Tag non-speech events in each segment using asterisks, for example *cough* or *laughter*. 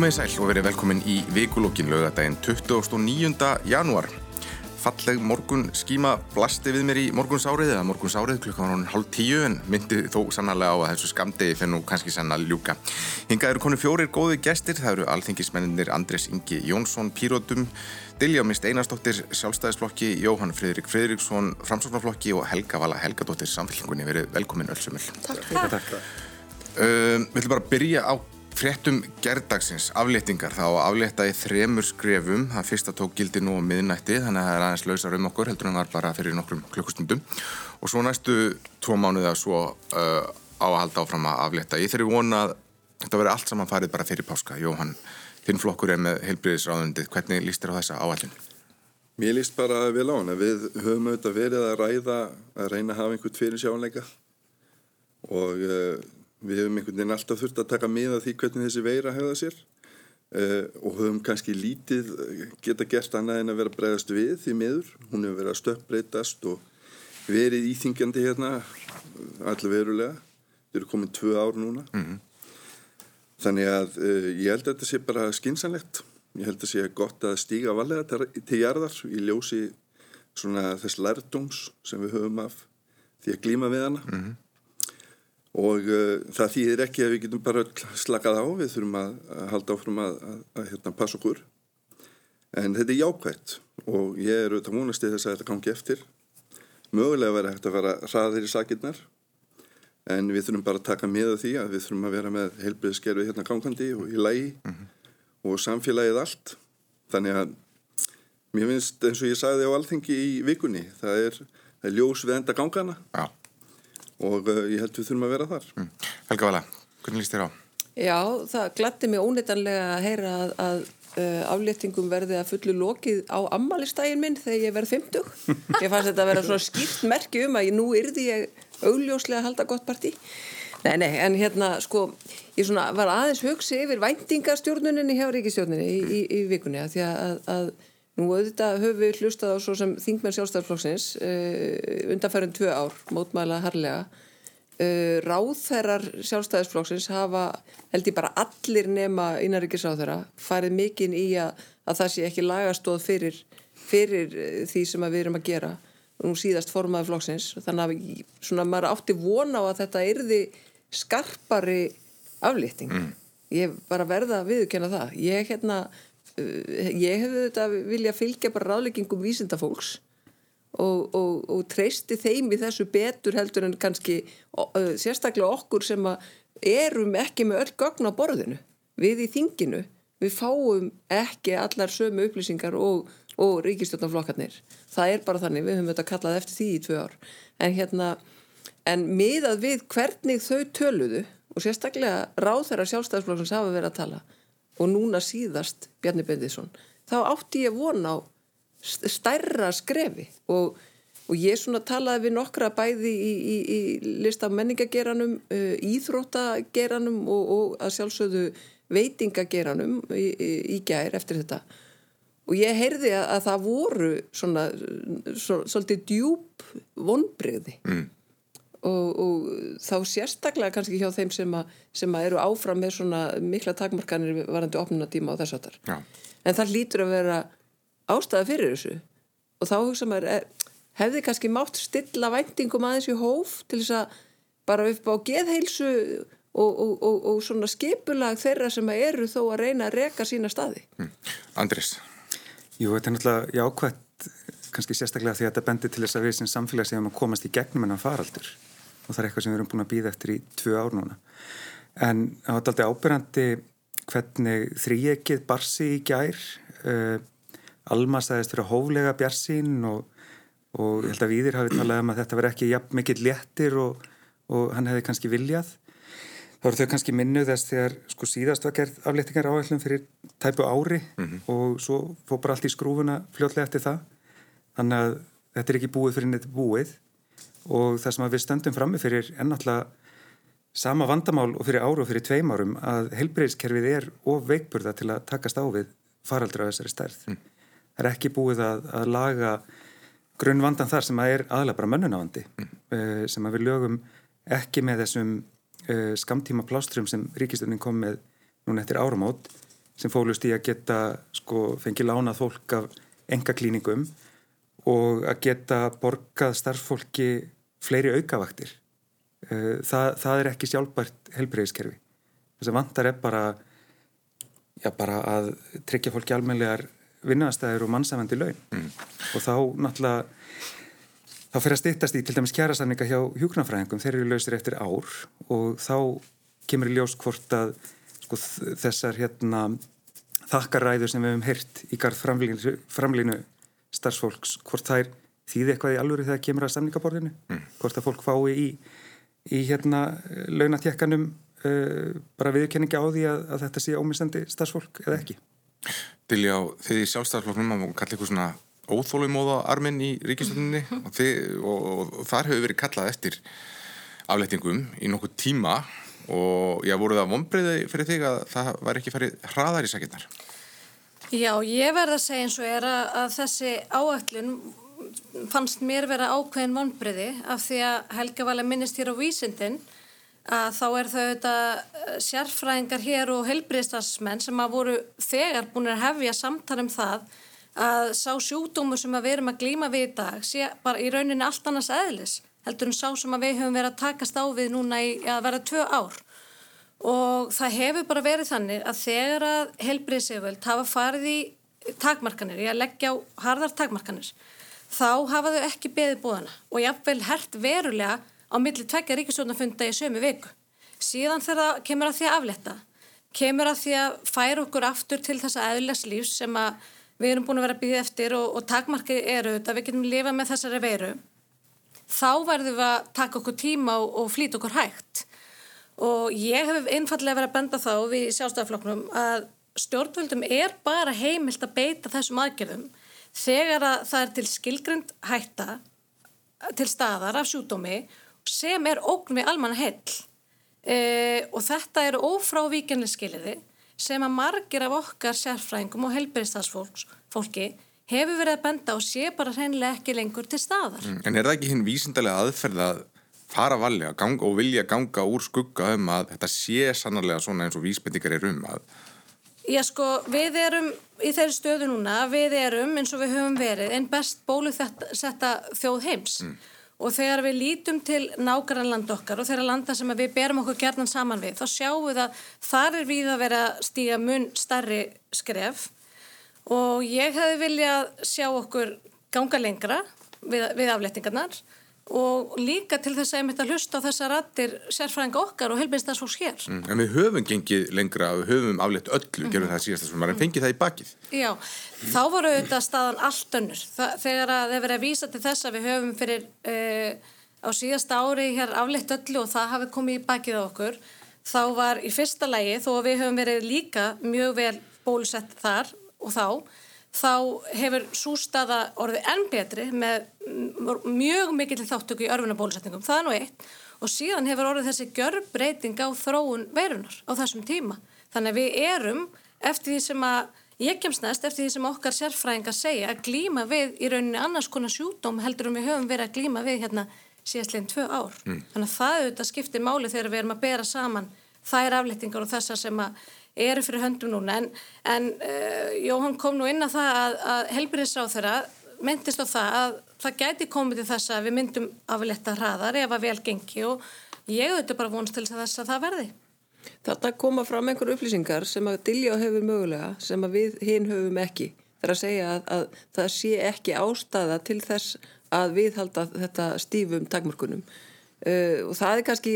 Komið sæl og verið velkomin í vikulókin lögadaginn 29. janúar. Falleg morgun skíma blasti við mér í morguns árið eða morguns árið klukkan var hún hálf tíu en myndi þó sannarlega á að þessu skamdegi fyrir nú kannski sann að ljúka. Hingað eru konu fjórir góði gestir, það eru alþingismenninir Andres Ingi Jónsson Pírótum, Dilja Mist Einarstóttir Sjálfstæðisflokki, Jóhann Fridrik Fridriksson Framsóknarflokki og Helga Vala Helgadóttir Samfélkingunni. Verið velkomin öll sömul. Takk, takk. takk. Um, við ætlum bara að byrja á fréttum gerðdagsins, afléttingar. Þá aflétta í þremur skrefum. Það fyrsta tók gildi nú á miðnætti þannig að það er aðeins lausar um okkur heldur en var bara fyrir nokkrum klukkustundum. Og svo næstu tvo mánuða svo uh, á að halda áfram að aflétta. Ég þeirri vona að þetta veri allt saman farið bara fyrir páska. Jóhann, þinn flokkur er með heilbriðisráðundið, hvernig líst þér á þessa áallin? Mér líst bara vel á hana. Við höfum auðvitað verið að ræða að reyna að hafa einhvern fyrir sjáleika og uh, Við höfum einhvern veginn alltaf þurft að taka með að því hvernig þessi veira hefða sér uh, og höfum kannski lítið geta gert annað en að vera bregðast við því meður. Hún hefur verið að stöppbreytast og verið íþingjandi hérna allir verulega. Þau eru komið tvö ár núna. Mm -hmm. Þannig að uh, ég held að þetta sé bara skinsanlegt. Ég held að sé gott að stíga valega til, jarðar í ljósi þess lærdóms sem við höfum af því að glíma við hana. Mm -hmm og uh, það þýðir ekki að við getum bara slakað á, við þurfum að, að halda áfram að, að, að hérna, passa okkur. En þetta er jákvægt og ég er auðvitað múnast í þess að þetta gangi eftir. Mögulega verður hægt að vera hraðir í sakirnar en við þurfum bara að taka með því að við þurfum að vera með heilbriðskerfi hérna gangandi og í lægi mm -hmm. og samfélagið allt. Þannig að mér finnst eins og ég sagði á alþengi í vikunni það er, það er ljós við enda gangana Já og uh, ég held við þurfum að vera þar mm. Helga Vala, hvernig líst þér á? Já, það glætti mig óneitanlega að heyra að, að uh, afléttingum verði að fullu lokið á ammalistægin minn þegar ég verð 50 ég *laughs* fannst þetta að vera svona skýrt merki um að ég, nú yrði ég augljóslega að halda gott partí Nei, nei, en hérna sko ég svona var aðeins hugsi yfir væntingastjórnuninni hjá ríkistjórnunni í, í, í vikunni að því að, að Nú auðvitað höfum við hlustað á svo sem Þingmenn sjálfstæðarflokksins uh, undanfærum tvö ár, mótmæla harlega. Uh, ráðherrar sjálfstæðarflokksins hafa, held ég bara allir nema innaríkisráðherra, farið mikinn í að, að það sé ekki lagastóð fyrir, fyrir uh, því sem við erum að gera. Nú síðast formaði flokksins, þannig að svona, maður átti vona á að þetta erði skarpari aflýtting. Mm. Ég bara verða að viðkjöna það. Ég hérna Eh, ég hefði þetta vilja fylgja bara ráðleggingum vísindafólks og, og, og treysti þeim í þessu betur heldur en kannski uh, sérstaklega okkur sem erum ekki með öll gögn á borðinu. Við í þinginu við fáum ekki allar sömu upplýsingar og, og ríkistjórnarflokkarnir það er bara þannig, við höfum þetta kallað eftir því í tvö ár. En hérna en miðað við hvernig þau töluðu og sérstaklega ráð þeirra sjálfstæðsflokksins hafa verið að tala og núna síðast Bjarni Bendisson þá átti ég vona á stærra skrefi. Og, og ég svona talaði við nokkra bæði í, í, í lista menningageranum uh, íþróttageranum og, og að sjálfsögðu veitingageranum í, í gær eftir þetta. Og ég heyrði að, að það voru svona svo, svolítið djúb vonbreyði mm og, og þá sérstaklega kannski hjá þeim sem, a, sem eru áfram með svona mikla takmarkanir varandi opnunatíma á þess aftar en það lítur að vera ástæða fyrir þessu. Og þá hugsa maður er, hefði kannski mátt stilla væntingum aðeins í hóf til þess að bara upp á geðheilsu og, og, og svona skipulag þeirra sem eru þó að reyna að reka sína staði? Mm. Andris Jú, þetta er náttúrulega jákvæmt kannski sérstaklega því að þetta bendir til þess að við sem samfélag séum að komast í gegnum en að faraldur og það er eitthvað sem við erum búin að býða eftir í tvö ár núna. En það var alltaf ábyrgandi hvernig þrýjekið barsi í gær, uh, Alma sagðist fyrir hóflega bjarsín og, og ég held að Víðir hafi talað um að þetta veri ekki jafn mikill léttir og, og hann hefði kannski viljað. Það voru þau kannski minnuð þess þegar sko síðast var gerð afléttingar áætlum fyrir tæpu ári mm -hmm. og svo fór bara allt í skrúfuna fljótlega eftir það. Þannig að þetta er ekki búið fyrir neitt búið og það sem við stöndum frammi fyrir ennáttúrulega sama vandamál og fyrir áru og fyrir tveim árum að helbreyðskerfið er of veikburða til að takast á við faraldra á þessari stærð. Mm. Það er ekki búið að, að laga grunnvandan þar sem að er aðlega bara mönnunavandi mm. uh, sem að við lögum ekki með þessum uh, skamtíma plástrum sem ríkistöndin kom með núna eftir áramót sem fólust í að geta sko fengið lánað fólk af enga klíningum og að geta borgað starffólki fleiri aukavaktir. Eh, það, það er ekki sjálfbært helbreyðiskerfi. Þess að vantar er bara, já, bara að tryggja fólki almenlegar vinnastæðir og mannsæfandi laun mm. og þá náttúrulega þá fyrir að stýttast í til dæmis kjærasamninga hjá hjúknarfræðingum, þeir eru lausir eftir ár og þá kemur í ljós hvort að sko, þessar hérna, þakkaræður sem við hefum heyrt í garð framlínu starfsfólks, hvort þær þýði eitthvað í alvöru þegar kemur að samningaborðinu mm. hvort að fólk fái í, í hérna launatjekkanum uh, bara viðkenningi á því að, að þetta sé ómisandi starfsfólk eða ekki Dilja á því sjálfstæðarflokknum að kalla eitthvað svona óþólumóða arminn í ríkistöndinni og, og, og, og þar hefur verið kallað eftir aflettingum í nokkuð tíma og já, voru það vonbreiði fyrir þig að það var ekki farið hraðar í sakirnar? Já, ég verða að segja eins og er að, að þessi áætlun fannst mér vera ákveðin vonbreiði af því að Helga að minnist hér á vísindin að þá er þau þetta eh, sérfræðingar hér og helbriðstasmenn sem að voru þegar búin að hefja samtal um það að sá sjúkdómu sem að við erum að glýma við í dag sé bara í rauninni allt annars eðlis heldur en sá sem að við höfum verið að takast á við núna í að vera tvö ár og það hefur bara verið þannig að þegar að helbriðseföld hafa farið í takmarkanir, að leggja á harðar takmarkanir þá hafa þau ekki beðið búðana og jáfnveil hert verulega á milli tvekja ríkisjónafunda í sömu viku. Síðan þegar það kemur að því að afletta, kemur að því að færa okkur aftur til þessa eðlæs lífs sem að við erum búin að vera býða eftir og, og takmarkið eru þetta, við getum lifað með þessari veiru, þá verðum við að taka okkur tíma og, og flýta okkur hægt. Og ég hef einfallega verið að benda þá við sjálfstæðarflokknum að stjórnvöldum er bara heimilt að beita þessum aðgerðum þegar að það er til skilgrend hætta til staðar af sjúdómi sem er ógn við almanna hell e, og þetta eru ófrávíkjanlega skiliði sem að margir af okkar sérfræðingum og helbæristagsfólki hefur verið að benda og sé bara hreinlega ekki lengur til staðar. Mm, en er það ekki hinn vísindarlega aðferð að fara valja ganga, og vilja ganga úr skugga um að þetta sé sannarlega svona eins og vísbendingar er um að. Já sko, við erum í þeirri stöðu núna, við erum eins og við höfum verið einn best bólu þetta þjóð heims. Mm. Og þegar við lítum til nákvæmland okkar og þeirra landa sem við berum okkur gerðan saman við, þá sjáum við að þar er við að vera stíga mun starri skref. Og ég hefði viljað sjá okkur ganga lengra við, við aflettingarnar og líka til þess að ég mitt að hlusta á þessa rattir sérfræðinga okkar og helbeinstafsfólks hér. Mm, en við höfum gengið lengra, við höfum aflett öllu, mm. gerum það síðast þessum, en fengið það í bakið. Já, þá voru auðvitað staðan allt önnur. Það, þegar að þeir verið að vísa til þess að við höfum fyrir uh, á síðasta ári hér aflett öllu og það hafi komið í bakið á okkur, þá var í fyrsta lægi, þó að við höfum verið líka mjög vel bólusett þar og þá, þá hefur sústaða orðið enn betri með mjög mikill þáttöku í örfunabólusetningum, það er nú eitt. Og síðan hefur orðið þessi gjörbreyting á þróun veirunar á þessum tíma. Þannig að við erum eftir því sem að ég kemst næst eftir því sem okkar sérfræðingar segja að glíma við í rauninni annars konar sjúdóm heldur um við höfum verið að glíma við hérna síðastleginn tvö ár. Mm. þannig að það auðvitað skiptir máli þegar við erum að bera saman þær aflettingar og þessar sem að eru fyrir höndum núna en, en uh, Jóhann kom nú inn að það að, að helbriðsráð þeirra myndist á það að það gæti komið til þess að við myndum afletta hraðar ef að vel gengi og ég auðvitað bara vonst til þess að það verði. Þetta koma fram einhver upplýsingar sem að Dilljá hefur mögulega sem að við hinn höfum ekki. Það er að segja að, að það sé ekki ástæða til þess að viðhalda þetta stífum takmörkunum uh, og það er kannski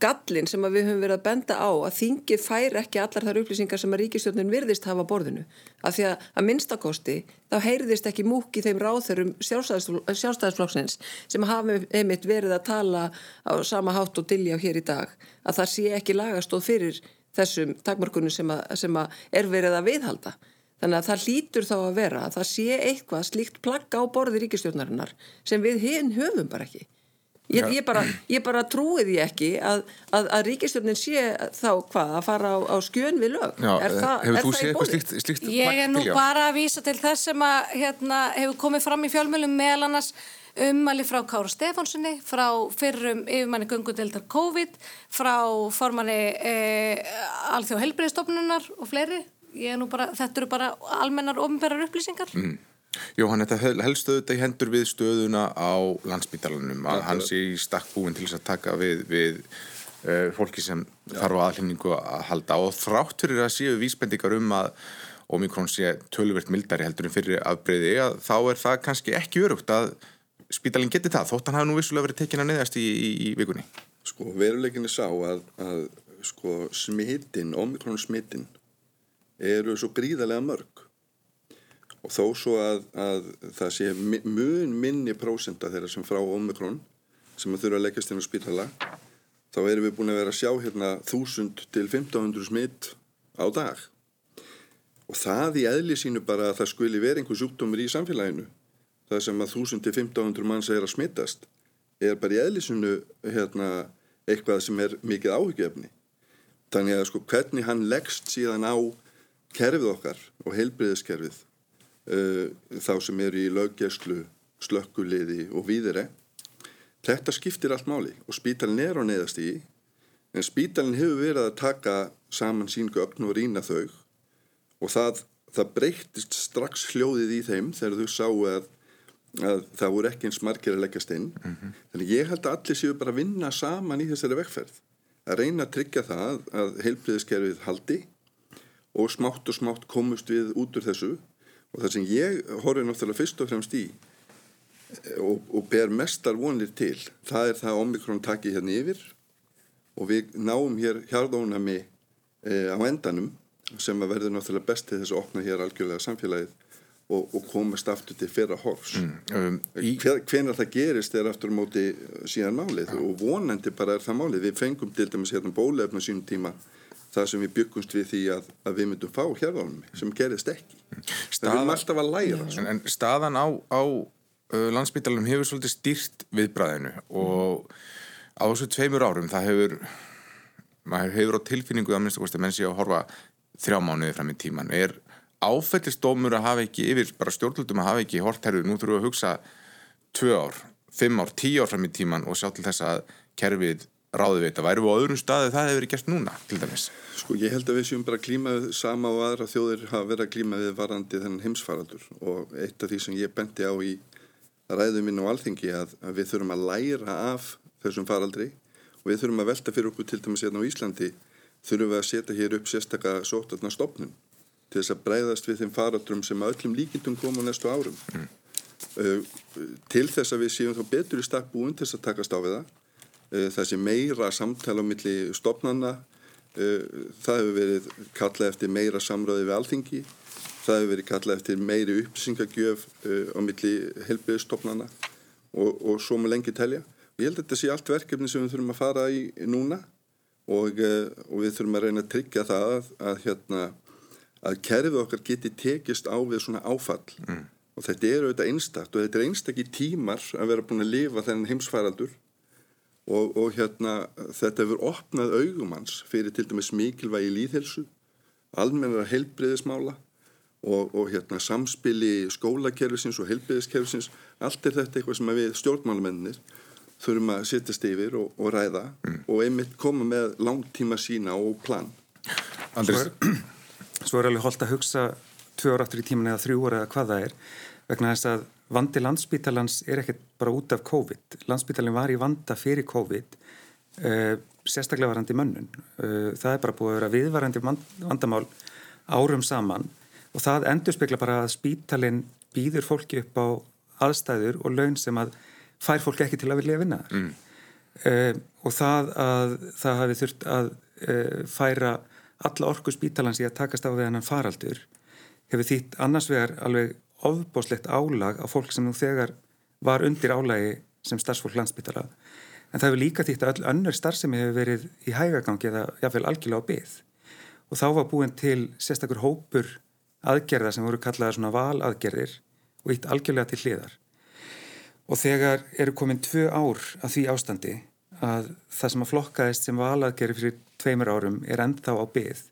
gallin sem við höfum verið að benda á að þingi fær ekki allar þar upplýsingar sem að ríkistjórnun virðist hafa borðinu. Af því að að minnstakosti þá heyrðist ekki múk í þeim ráþurum sjálfstæðisflokksins sem hafa einmitt verið að tala á sama hátt og dilja hér í dag að það sé ekki lagastóð fyrir þessum takmarkunum sem, sem að er verið að viðhalda. Þannig að það hlýtur þá að vera að það sé eitthvað slíkt plagga á borði ríkistjórnarinnar sem við hinn höfum bara ekki Ég, ég, bara, ég bara trúi því ekki að, að, að ríkistjórnin sé þá hvað að fara á, á skjön við lög? Já, er það, hefur er þú séð eitthvað slíkt, slíkt Ég er nú til, bara að vísa til þess sem að hérna, hefur komið fram í fjölmjölum meðal annars ummali frá Kára Stefánssoni frá fyrrum yfirmanni gungudeldar COVID frá formanni e, alþjóð helbriðstofnunar og fleiri. Ég er nú bara, þetta eru bara almennar ofnbærar upplýsingar. Mm. Jóhann, þetta helst auðvitað í hendur við stöðuna á landsbytalanum að hans er í stakk búin til þess að taka við, við uh, fólki sem Já. þarf á aðlýningu að halda og þrátt fyrir að séu vísbendingar um að Omikron sé töluvert mildari heldur en fyrir afbreyði að þá er það kannski ekki örugt að spítalinn geti það þótt hann hafi nú vissulega verið tekin að neðast í, í, í vikunni. Sko veruleikinni sá að, að sko smittin, Omikron smittin eru svo gríðarlega mörg og þó svo að, að það sé mun minni prósenda þeirra sem frá Omikron sem að þurfa að leggjast inn á spítala þá erum við búin að vera að sjá hérna 1000 til 1500 smitt á dag. Og það í eðli sínu bara að það skuli vera einhver sjúkdómur í samfélaginu. Það sem að 1000 til 1500 manns er að smittast er bara í eðli sínu hérna, eitthvað sem er mikið áhugjefni þannig að sko hvernig hann leggst síðan á kerfið okkar og heilbreyðiskerfið uh, þá sem eru í löggjæslu, slökkuliði og víðire þetta skiptir allt máli og spítalinn er á neðast í en spítalinn hefur verið að taka saman sín gögn og rýna þau og það, það breyttist strax hljóðið í þeim þegar þau sáu að, að það voru ekki eins margir að leggjast inn. Mm -hmm. þannig ég held að allir séu bara að vinna saman í þessari vekkferð að reyna að tryggja það að heilbriðiskerfið haldi og smátt og smátt komust við út úr þessu og það sem ég horfið náttúrulega fyrst og fremst í og, og ber mestar vonir til það er það að Omikron taki hérna yfir og við náum hér hjarðónami e, á endanum sem að verður náttúrulega best til þess að opna hér algjörlega samfélagið og, og komast aftur til fyrra horfs mm, um, í... hvenar það gerist er aftur á móti síðan málið ja. og vonandi bara er það málið við fengum til dæmis hérna bólefna sínum tíma það sem við byggumst við því að, að við myndum fá hérðanum sem gerist ekki. Staða... við erum alltaf að læra en, en staðan á, á uh, landsbytalanum hefur svolítið stýrt viðbræðinu og á þessu tveimur árum það hefur maður hefur á tilfinningu að minnst að menn sé að horfa þrjá mánuði fram í tíman er áfællistómur að hafa ekki yfir bara stjórnlutum að hafa ekki hortherru nú þurfum við að hugsa tvö ár, fimm ár, tíu ár fram í tíman og sjá til þess að kerfið ráði við þetta. Væru við á öðrum staði það hefur verið gert núna til dæmis? Sko ég held að við séum bara klímaðið sama og aðra þjóðir hafa verið að klímaðið varandi þennan heimsfaraldur og eitt af því sem ég bendi á í ræðum minn á alþingi að, að við þurfum að læra af þessum faraldri og við þurfum að velta fyrir okkur til dæmis hérna á Íslandi þurfum við að setja hér upp sérstakka sótarnar stopnum til þess að breyðast við þeim faraldrum sem öllum líkindum koma næstu árum mm. uh, til þess að við séum þá betur í stakk búin til þess að takast á við það uh, þessi meira samtala á milli stopnana uh, það hefur verið kallað eftir meira samröði við alþingi. Það hefur verið kallað eftir meiri upplýsingagjöf uh, á milli helbriðstopnana og, og svo með lengi telja. Og ég held að þetta sé allt verkefni sem við þurfum að fara í núna og, eh, og við þurfum að reyna að tryggja það að, að, hérna, að kerfið okkar geti tekist á við svona áfall. Mm. og þetta er auðvitað einstakt og þetta er einstakki tímar að vera búin að lifa þennan heimsfæraldur og, og hérna, þetta hefur opnað augumanns fyrir til dæmis mikilvægi líðhelsu, almennar heilbreyðismála og, og hérna, samspili skólakerfisins og heilbreyðiskerfisins, allt er þetta eitthvað sem við stjórnmálumennir þurfum að sittast yfir og, og ræða mm. og einmitt koma með langtíma sína og plan er, svo er alveg holdt að hugsa tvö ára aftur í tíman eða þrjú ára eða hvað það er vegna þess að vandi landsbítalans er ekkert bara út af COVID. Landsbítalin var í vanda fyrir COVID uh, sérstaklega varandi mönnun. Uh, það er bara búið að vera viðvarandi vandamál árum saman og það endur spekla bara að spítalin býður fólki upp á aðstæður og laun sem að fær fólk ekki til að vilja vinna þar. Mm. uh, og það að það hafi þurft að færa alla orku spítalans í að takast á við hennan faraldur hefur þýtt annars vegar alveg ofbóslegt álag á fólk sem nú þegar var undir álagi sem starfsfólk landsbytala en það hefur líka þýtt að öll önnur starfsemi hefur verið í hægagangi eða jáfnveil algjörlega á byggð og þá var búin til sérstakur hópur aðgerða sem voru kallaða svona valaðgerðir og ítt algjörlega til hliðar. Og þegar eru komin tvö ár að því ástandi að það sem að flokkaðist sem var alaðgeri fyrir tveimur árum er ennþá á byggð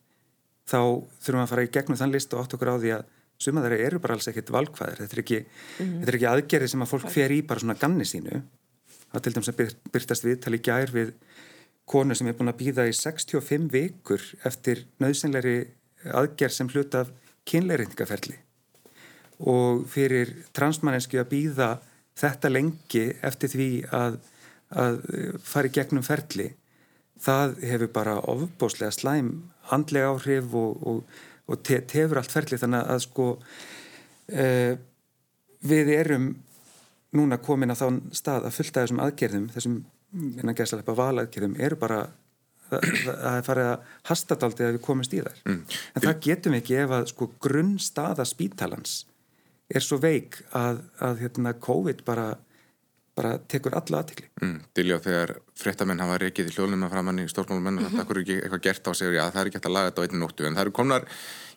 þá þurfum við að fara í gegnum þann list og átt okkur á því að suma þeirra eru bara alls ekkit valkvæðir. Þetta er ekki, mm -hmm. ekki aðgerið sem að fólk fer í bara svona ganni sínu. Það til dæmis að byrtast viðtali gær við konu sem er búin að býða í 65 vikur eftir nöðsynleiri aðgerð sem hluta af kynleirindikaferli og fyrir transmanniski að býða þetta lengi eftir því að, að fara í gegnum ferli það hefur bara ofbóslega slæm andlega áhrif og, og, og te, tefur allt ferli þannig að sko uh, við erum núna komin að þá stað að fullta þessum aðgerðum þessum innan gæslega valaðgerðum eru bara það er farið að hastadaldi að við komumst í þær mm. en það getum við ekki ef að sko grunnstaða spítalans er svo veik að, að hérna, COVID bara, bara tekur alla aðtikli. Mm, Diljá, þegar frettamenn hafa reykið í hljóðnum að framann í stórmálum mm -hmm. það er ekki eitthvað gert á sig að það er ekki hægt að laga þetta á einu nóttu en það eru komnar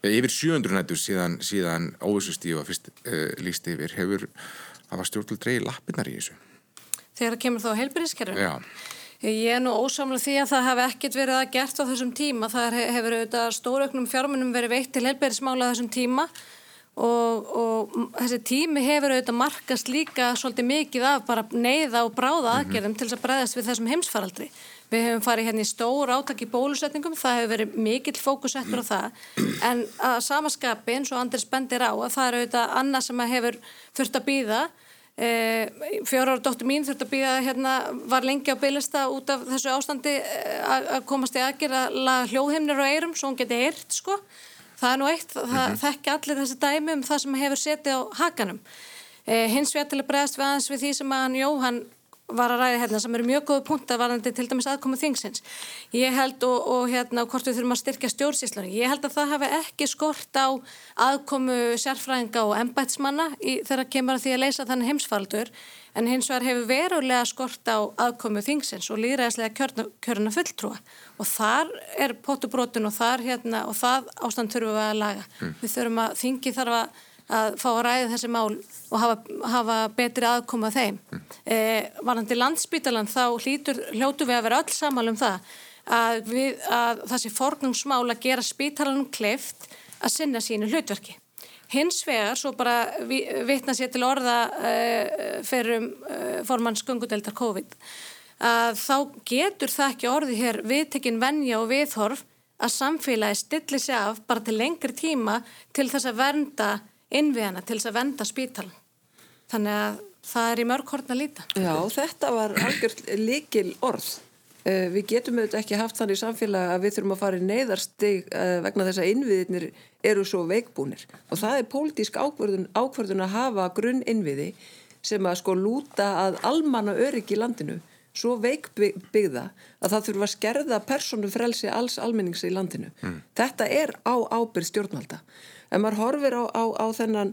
ja, yfir 700 nættu síðan, síðan óvissustíu að fyrst uh, líst yfir hefur hafa stjórnul dreyi lappinnar í þessu. Þegar það kemur þá heilbyrðiskerfum? Já. Ég er nú ósamlega því að það hef ekkert verið að gert á þessum tíma. Það hefur auðvitað stórauknum fjármunum verið veitt til heilbyrðismála þessum tíma og, og þessi tími hefur auðvitað markast líka svolítið mikið af bara neyða og bráða mhm. aðgerðum mm -hmm. til þess að bregðast við þessum heimsfaraldri. Við hefum farið hérna í stór átak í bólusetningum, það hefur verið mikill fókusettur á það, en að samaskapi eins og Andris bendir á að það eru auðvitað annað sem hefur þurft að býða. E, fjóra ára dóttur mín þurft að býða hérna, var lengi á bylista út af þessu ástandi e, að komast í aðgerð að laga hljóðhimnir og eirum svo hún geti eirt sko það er nú eitt, það mm -hmm. þekki allir þessi dæmi um það sem hefur setið á hakanum eh, hins vegar til að bregðast við aðeins við því sem að hann Jóhann var að ræða hérna sem eru mjög góðu punkt að varðandi til dæmis aðkomu þingsins. Ég held og, og hérna hvort við þurfum að styrkja stjórnsíslunni, ég held að það hafi ekki skort á aðkomu sérfræðinga og embætsmanna þegar kemur að því að leysa þannig heimsfaldur en hins vegar hefur verulega skort á aðkomu þingsins og líðræðislega kjörna, kjörna fulltrúa. Og þar er potubrótun og, hérna, og það ástand þurfum við að laga. Mm. við þurfum að þingi þarf að að fá að ræða þessi mál og hafa, hafa betri aðkoma þeim. Mm. Eh, Varandi landsbytalan þá hlýtur, hljótu við að vera öll samal um það að, við, að þessi fornungsmál að gera spítalanum kleift að sinna sínu hlutverki. Hins vegar, svo bara vitna sér til orða eh, fyrir um, eh, formans gungudeldar COVID, að þá getur það ekki orði hér viðtekinn venja og viðhorf að samfélagi stilli sig af bara til lengri tíma til þess að vernda innviðana til þess að venda spítal þannig að það er í mörg hortna líta. Já, þetta var algjört likil orð uh, við getum auðvitað ekki haft þannig samfélag að við þurfum að fara í neyðarstig uh, vegna þess að innviðinir eru svo veikbúnir. Og það er pólitísk ákvörðun, ákvörðun að hafa grunn innviði sem að sko lúta að almanna öryggi í landinu svo veikbyggða að það þurfa að skerða personu frelsi alls almennings í landinu. Mm. Þetta er á ábyrð stjórnvalda ef maður horfir á, á, á þennan,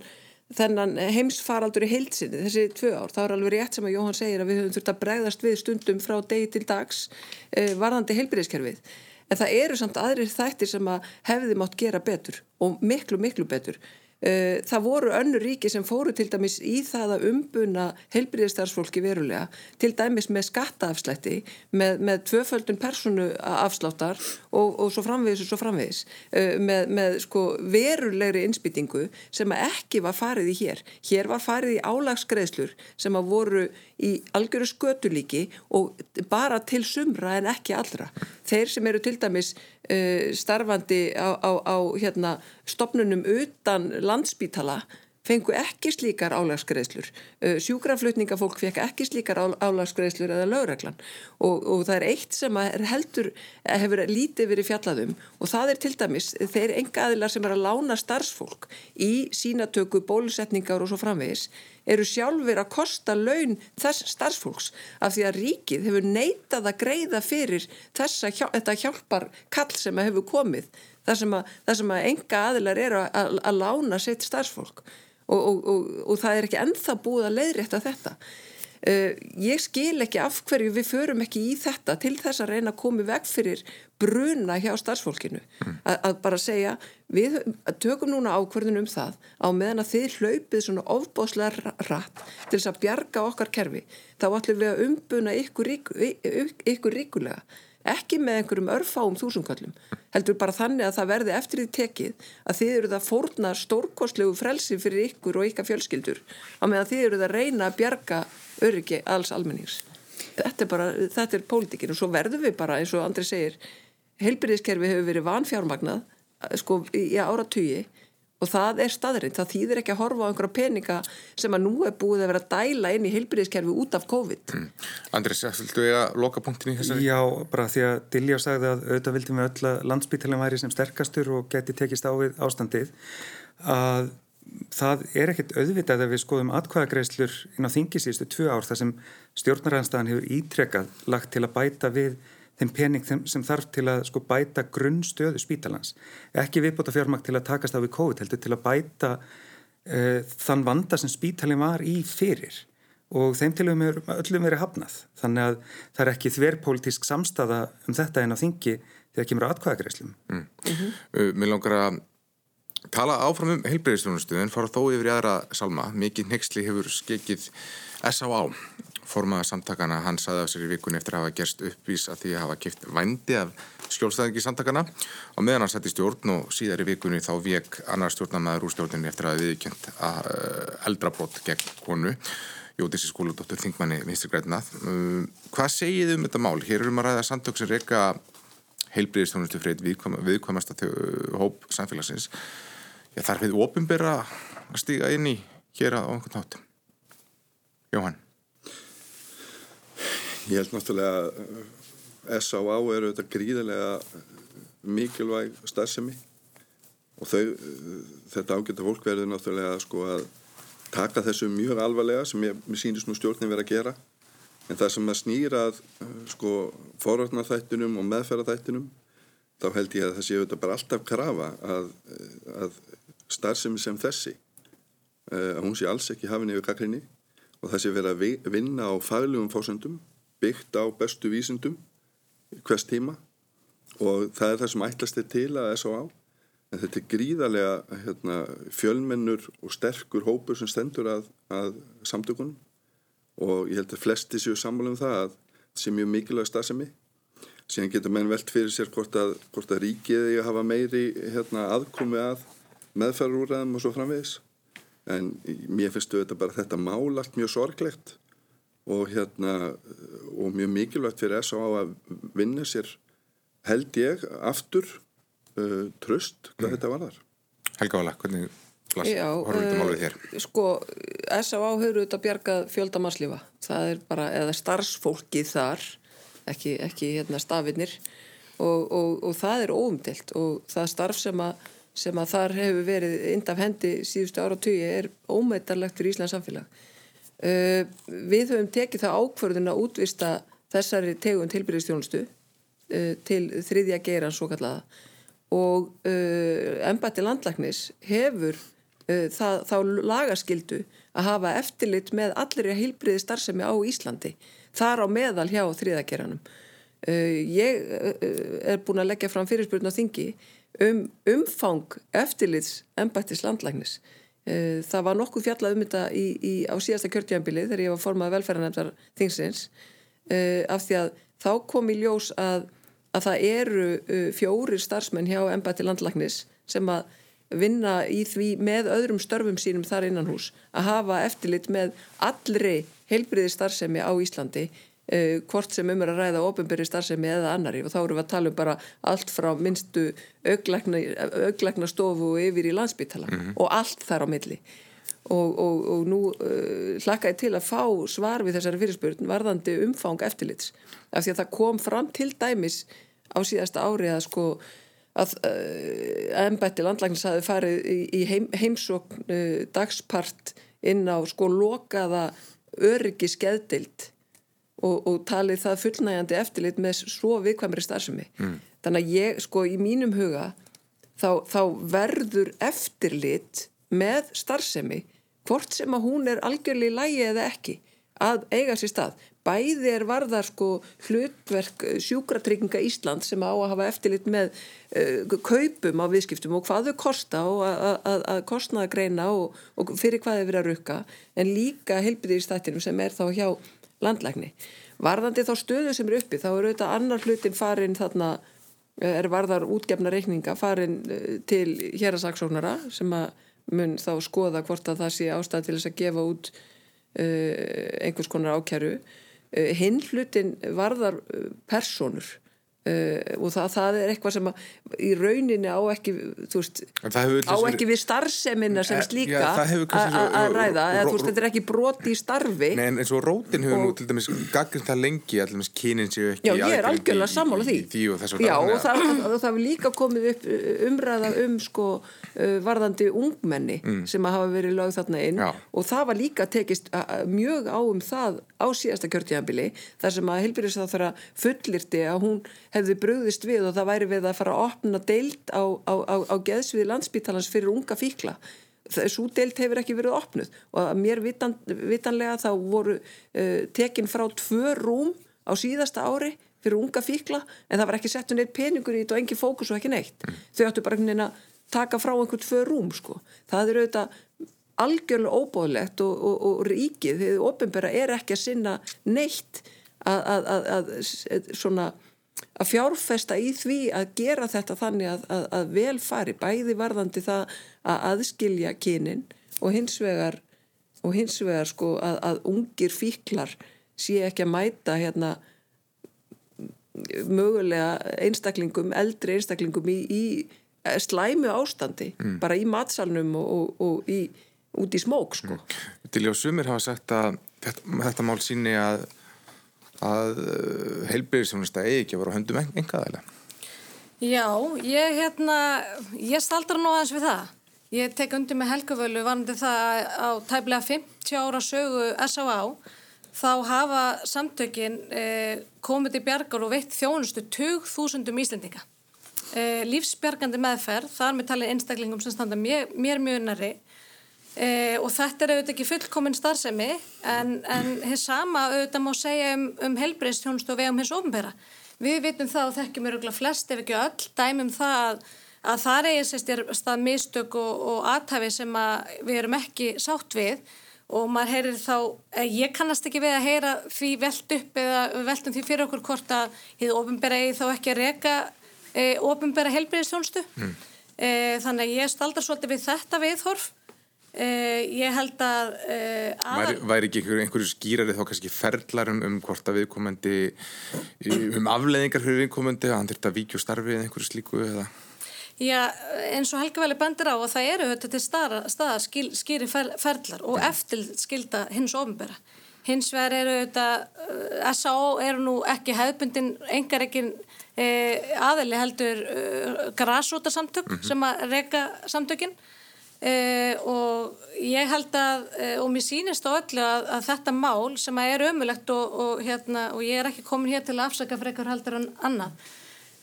þennan heimsfaraldur í heilsinni þessi tvö ár, þá er alveg rétt sem að Jóhann segir að við höfum þurft að bregðast við stundum frá degi til dags eh, varðandi heilbyrðiskerfið en það eru samt aðrir þættir sem að hefði mátt gera betur og miklu miklu betur það voru önnu ríki sem fóru til dæmis í það að umbuna heilbyrðistarsfólki verulega til dæmis með skattaafslætti með, með tvöföldun personu afsláttar og, og svo framvegis og svo framvegis. Eh, með, með sko verulegri innspýtingu sem ekki var farið í hér. Hér var farið í álagsgreðslur sem að voru í algjöru skötulíki og bara til sumra en ekki allra. Þeir sem eru til dæmis uh, starfandi á, á, á hérna, stopnunum utan landsbítala fengu ekki slíkar álagsgreðslur uh, sjúkraflutningafólk fekk ekki slíkar álagsgreðslur eða lögreglan. Og, og það er eitt sem er heldur hefur lítið verið fjallaðum og það er til dæmis þeir enga aðilar sem er að lána starfsfólk í sínatöku, bólusetningar og svo framvegis eru sjálfur að kosta laun þess starfsfólks af því að ríkið hefur neitað að greiða fyrir þessa, þetta hjálpar kall sem hefur komið þar sem að, þar sem að enga aðilar eru að, að, að lána sitt starfsfólk. Og, og, og, og það er ekki enþa búið að leiðrétta þetta. Uh, ég skil ekki af hverju við förum ekki í þetta til þess að reyna að koma veg fyrir bruna hjá starfsfólkinu. Mm. að, bara segja við tökum núna ákverðin um það á meðan að þið hlaupið svona ofbáslega rætt til þess að bjarga okkar kerfi þá ætlum við að umbuna ykkur, ykkur, ykkur ríkulega ekki með einhverjum örfáum þúsumkallum heldur bara þannig að það verði eftir því tekið að þið eru það fórna stórkostlegu frelsi fyrir ykkur og ykkar fjölskyldur á meðan þið eru það reyna að bjarga öryggi alls almennings. Þetta er bara, þetta er pólitíkin og svo verðum við bara eins og Andri segir heilbyrðiskerfi hefur verið vanfjármagnað sko í áratugi og það er staðrind, það þýðir ekki að horfa á einhverja peninga sem að nú er búið að vera að dæla inn í heilbyrðiskerfi út af COVID mm. Andris, viltu eiga loka punktin í þessari? Já, bara því að Dilljá sagði að auðvitað vildum við öll að landsbyttalinn væri sem sterkastur og geti tekist á við ástandið að það er ekkert auðvitað að við skoðum atkvæðagreislur inn á þingisístu tvö ár þar sem stjórnaræðanstæðan hefur ítrekkað lagt til að bæta við þeim pening sem þarf til að sko bæta grunnstöðu spítalans. Ekki viðbúta fjármakt til að takast á við COVID heldur til að bæta uh, þann vanda sem spítalin var í fyrir og þeim til um öllum verið hafnað. Þannig að það er ekki þverrpolítisk samstaða um þetta en á þingi þegar kemur aðkvæðagreislum. Mm. Mm -hmm. uh, mér langar að tala áfram um heilbreyðislunastuð en fara þó yfir í aðra salma. Mikið nexli hefur skekið S.A.A formaða samtakana hann saði af sér í vikunni eftir að hafa gerst uppvís að því að hafa kipt vændi af skjólstæðingi samtakana og meðan hann sett í stjórn og síðar í vikunni þá vek annar stjórnamaður úr stjórninni eftir að viðkjönd að eh, eldrabrott gegn konu Jódísi skóludóttur Þingmanni uh, hvað segið um þetta mál? Hér erum að ræða samtök sem reyka heilbriðistjónustu freyt viðkvæmasta hóp samfélagsins. Já, þarf við ofinbera að stíga inn í hér á einhvern nátt Jóhann Ég held náttúrulega að eh, S.A.A. eru þetta gríðilega mikilvæg starfsemi og þau, eh, þetta ágættu fólk verður náttúrulega sko að taka þessu mjög alvarlega sem ég, mér sýnist nú stjórnin verið að gera en það sem að snýra eh, sko forvarnarþættunum og meðferðarþættunum þá held ég að það séu þetta bara alltaf krafa að, að starfsemi sem þessi að hún sé alls ekki hafinn yfir kakrinni og það sé verið að vinna á faglegum fósöndum byggt á bestu vísindum hvers tíma og það er það sem ætlast er til að S.O.A. en þetta er gríðarlega hérna, fjölmennur og sterkur hópur sem stendur að, að samtökunum. Og ég held að flesti séu sammála um það að það sé mjög mikilvæg stafsemi síðan getur menn velt fyrir sér hvort að, hvort að ríkið að hafa meiri hérna, aðkomi að meðferðarúræðum og svo framvegis. En mér finnst þetta bara þetta mál allt mjög sorglegt og hérna og mjög mikilvægt fyrir S.A. að vinna sér held ég aftur uh, tröst hvað mm. þetta var þar Helga Vala, hvernig horfum við þetta málfið þér? Sko, S.A. hefur auðvitað bjargað fjöldamanslífa það er bara, eða starfsfólkið þar ekki, ekki hérna stafinnir og, og, og það er óumdelt og það starf sem að sem að þar hefur verið indaf hendi síðustu ára og tugi er ómeitarlegt fyrir Íslands samfélag Uh, við höfum tekið það ákvörðun að útvista þessari tegund tilbyrðistjónustu uh, til þriðja geiran svo kallaða og ennbætti landlagnis hefur það, þá lagaskildu að hafa eftirlit með allir heilbriði starfsemi á Íslandi þar á meðal hjá þriðageranum ég er búin að leggja fram fyrirspurn á þingi um umfang eftirlits ennbættis landlagnis Eh, það var nokkuð fjallað um þetta í, í, á síðasta kjörtjánbili þegar ég var formað velferðarnefndar þingsins. Uh, af því að þá kom í ljós að, að það eru uh, fjórir starfsmenn hjá embætti landlagnis sem að vinna í því með öðrum störfum sínum þar innan hús að hafa eftirlit með allri heilbriði starfsemi á Íslandi Uh, hvort sem um er að ræða ofinbyrri starfsemi eða annari og þá eru við að tala um bara allt frá minnstu auglækna stofu yfir í landsbytala mm -hmm. og allt þar á milli. Og, og, og nú uh, hlakka ég til að fá svar við þessari fyrirspurn varðandi umfang eftirlits. Af því að það kom fram til dæmis á síðasta ári að sko að uh, ennbætti landlæknis hafi farið í, í heim, heimsókn dagspart inn á sko lokaða öryggi skeðdild og, og talið það fullnægjandi eftirlit með svo viðkvæmri starfsemi mm. þannig að ég, sko, í mínum huga þá, þá verður eftirlit með starfsemi hvort sem að hún er algjörlega í lægi eða ekki að eiga sér stað bæði er varðar sko hlutverk eh, sjúkratrygginga Ísland sem á að hafa eftirlit með uh, kaupum á viðskiptum og hvað þau kosta og að kostnaða greina og, og fyrir hvað þau verið að rukka en líka helbiðir í stættinum sem er þá hjá landlækni. Varðandi þá stöðu sem er uppi þá er auðvitað annar hlutin farin þarna eh, er varðar útgefna reikninga farin eh, til hérasaksóknara sem að mun þá skoða hvort að það sé ástæð til þess að gefa út uh, einhvers konar ákjæru. Uh, hinn hlutin varðar personur Uh, og það, það er eitthvað sem að, í rauninni á ekki veist, á ekki við starfseminna sem eh, slíka að ræða eða veist þetta er ekki broti í starfi Nei en eins og rótin hefur nú til dæmis gaggrind það lengi allir kynin séu ekki Já ég er algjörlega sammála því, því og Já og það, er líka komið upp umræða um sko varðandi ungmenni mm. sem að hafa verið lögð þarna inn Já. og það var líka tekist mjög á um það á síðasta kjörtíðanbili þar sem að Hilbjörðis það þarf að fullirti að hún hefði brugðist við og það væri við að fara að opna deilt á, á, á, á geðsviði landsbítalans fyrir unga fíkla. Þessu deilt hefur ekki verið opnuð. Og mér vitan, vitanlega þá voru uh, tekin frá tvö rúm á síðasta ári fyrir unga fíkla en það var ekki settu neitt peningur í þetta og engi fókus og ekki neitt. Þau áttu bara einhvern veginn að taka frá einhvern tvö rúm sko. Það eru auðvitað algjörlega óbóðlegt og, og, og ríkið, þið ofinbæra er ekki að sinna neitt að, að, að, að svona að fjárfesta í því að gera þetta þannig að, að, að vel fari bæði varðandi það að aðskilja kynin og hins vegar og hins vegar sko að, að ungir fíklar sé ekki að mæta hérna mögulega einstaklingum, eldri einstaklingum í, í slæmu ástandi mm. bara í matsalnum og, og, og í, út í smók sko. Mm. Til og sumir hafa sagt að þetta, þetta mál síni að að uh, heilbyrðisjónusta eigi ekki að vera á höndum engaðæla? Já, ég hérna, ég staldra nú aðeins við það. Ég tek undir með helgavölu varandi það á tæmlega 50 ára sögu S.A.A. Þá hafa samtökin eh, komið til bjargar og veitt þjónustu 20.000 íslendinga. Eh, lífsbjargandi meðferð, þar með talið einstaklingum sem standa mér, mér mjög næri E, og þetta er auðvitað ekki fullkominn starfsemi en, en hins sama auðvitað má segja um, um helbreyðstjónust og vegum hins ofnbæra. Við vitum það og þekkjum öruglega flest ef ekki öll dæmum það að, að það er sérst stað mistök og, og aðtæfi sem að við erum ekki sátt við og maður heyrir þá, eh, ég kannast ekki við að heyra því veld upp eða veldum því fyrir okkur hvort að þið ofnbæra eigi þá ekki að reyka e, ofnbæra helbreyðstjónustu. Mm. E, þannig að ég staldar svolítið við þetta viðhorf Uh, ég held að uh, væri, væri ekki einhverju, einhverju skýrari þá kannski ferðlar um, um hvort að viðkomandi um afleðingar fyrir viðkomandi að hann þurft að víkja starfi eða einhverju slíku eða Já, eins og Helga Veli bendir á og það eru þetta til staða, staða skil, skýri fer, ferðlar og ja. eftir skilda hins ofinbera hins vegar eru þetta uh, eh, S.A.O. eru nú ekki hefðbundin engar ekki aðeli heldur grásútarsamtök mm -hmm. sem að reyka samtökinn Uh, og ég held að uh, og mér sýnist á öllu að, að þetta mál sem að er ömulegt og, og, hérna, og ég er ekki komin hér til að afsaka fyrir eitthvað heldur en annað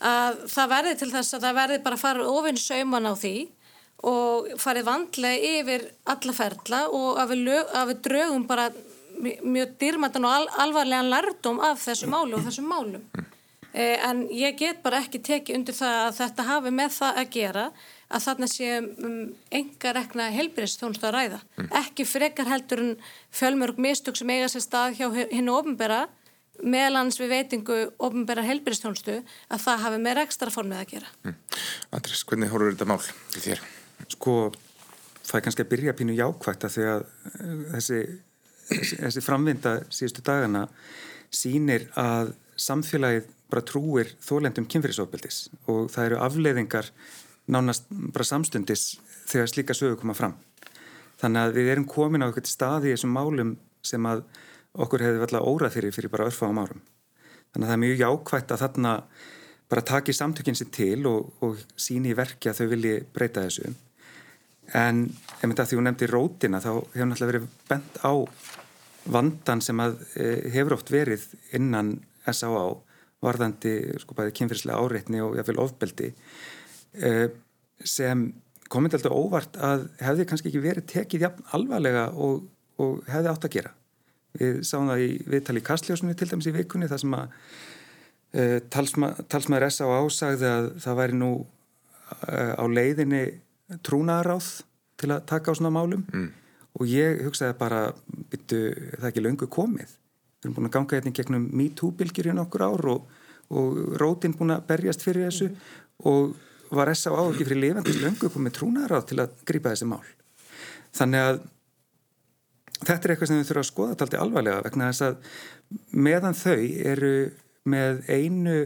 að það verði til þess að það verði bara að fara ofinn sauman á því og farið vandlega yfir alla ferla og að við, lög, að við draugum bara mjög dýrmættan og al, alvarlegan lærdom af þessu málu og þessum málum. Uh, en ég get bara ekki tekið undir það að þetta hafi með það að gera að þarna sé um enga rekna helbriðstjónust að ræða. Mm. Ekki frekar heldur en fjölmörg mistök sem eiga sér stað hjá hennu ofnbæra meðlans við veitingu ofnbæra helbriðstjónustu að það hafi meira ekstra formið að gera. Mm. Andris, hvernig horfur þetta mál til þér? Sko, það er kannski að byrja pínu jákvægt að því að eh, þessi, þessi, þessi framvinda síðustu dagana sínir að samfélagið bara trúir þólendum kynfyrirsofbildis og það eru afleiðingar nánast bara samstundis þegar slíka sögur koma fram. Þannig að við erum komin á eitthvað staði í þessum málum sem að okkur hefði alltaf órað fyrir fyrir bara örfáum árum. Þannig að það er mjög jákvægt að þarna bara taki samtökinn sér til og, og síni í verki að þau vilji breyta þessu. En ef þetta því hún nefndi rótina þá hefur náttúrulega verið bent á vandan sem að e, hefur oft verið innan S.A.A. varðandi sko bæði kynfyrslega áreitni og jáfnveil ofbeldi sem komið alltaf óvart að hefði kannski ekki verið tekið jafn alvarlega og, og hefði átt að gera. Við sáum það í viðtali í Kastljósinu til dæmis í vikunni þar sem að uh, talsma, talsmaður S.A.A. sagði að það væri nú uh, á leiðinni trúnaðaráð til að taka á svona málum mm. og ég hugsaði bara byttu það ekki löngu komið. Við erum búin að ganga hérna gegnum MeToo-bylgjur hérna okkur ár og, og rótin búin að berjast fyrir þessu mm. og var S.A. ekki fyrir lifandis löngu komið trúnaráð til að grýpa þessi mál. Þannig að þetta er eitthvað sem við þurfum að skoða taldi alvarlega vegna þess að meðan þau eru með einu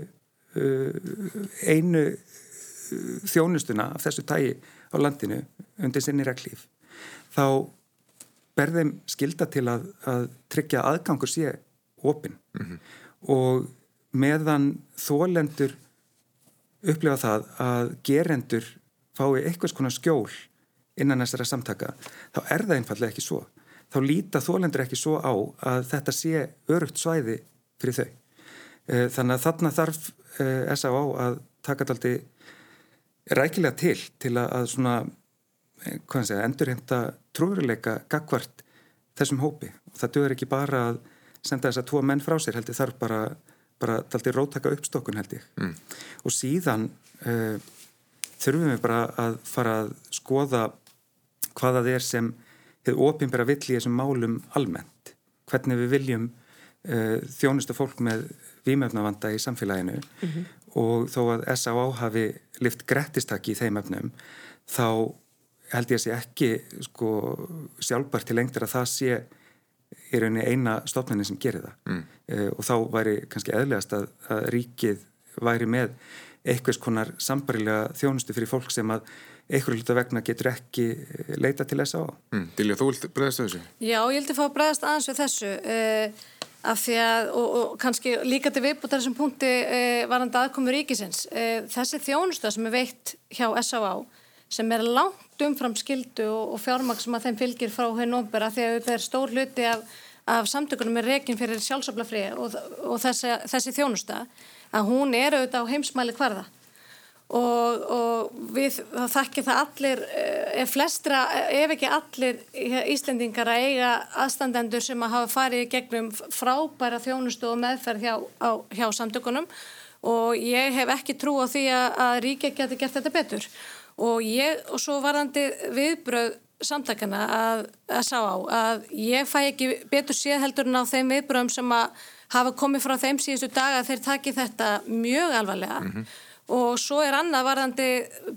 uh, einu uh, þjónustuna af þessu tægi á landinu undir sinni reglíf þá berðum skilda til að, að tryggja aðgangur sé opinn mm -hmm. og meðan þólendur upplifa það að gerendur fái einhvers konar skjól innan þessara samtaka, þá er það einfallega ekki svo. Þá líta þólendur ekki svo á að þetta sé örugt svæði fyrir þau. Eh, þannig að þarna þarf eh, S.A.A. að taka aldrei rækilega til til að svona segja, endurhemta trúveruleika gagvart þessum hópi og það dögur ekki bara að senda þess að tvo menn frá sér heldur þarf bara, bara taldi róttaka uppstokkun held ég mm. og síðan uh, þurfum við bara að fara að skoða hvaða er sem hefur ofinbæra vill í þessum málum almennt hvernig við viljum uh, þjónusta fólk með výmöfnavanda í samfélaginu mm -hmm. og þó að S.A.A. hafi lift grettistakki í þeim öfnum þá held ég að sé ekki sko, sjálfbært til lengtir að það sé í rauninni eina stofnunni sem gerir það mm. uh, og þá væri kannski eðlegast að, að ríkið væri með einhvers konar sambarilega þjónustu fyrir fólk sem að einhverju hluta vegna getur ekki eh, leita til þess að á. Mm. Dilja, þú vilt bregðast þessu? Já, ég vildi fá að bregðast aðeins við þessu uh, af því að, og, og kannski líka til viðbútt þessum punkti uh, varandi aðkomu ríkisins. Þessi þjónusta sem er veitt hjá S.A.A sem er langt umfram skildu og, og fjármaks sem að þeim fylgir frá henn óbera því að þetta er stór hluti af, af samtökunum með reygin fyrir sjálfsöflafri og, og þessi, þessi þjónusta að hún er auðvitað á heimsmæli hverða og, og við þekkjum það allir eh, ef flestra, ef ekki allir Íslendingar að eiga aðstandendur sem að hafa farið gegnum frábæra þjónustu og meðferð hjá, á, hjá samtökunum. Og ég hef ekki trú á því að, að ríkja geti gert þetta betur og ég, og svo varðandi viðbröð samtakana að, að sá á að ég fæ ekki betur séð heldur en á þeim viðbröðum sem að hafa komið frá þeim síðustu daga þeir taki þetta mjög alvarlega mm -hmm. og svo er annað varðandi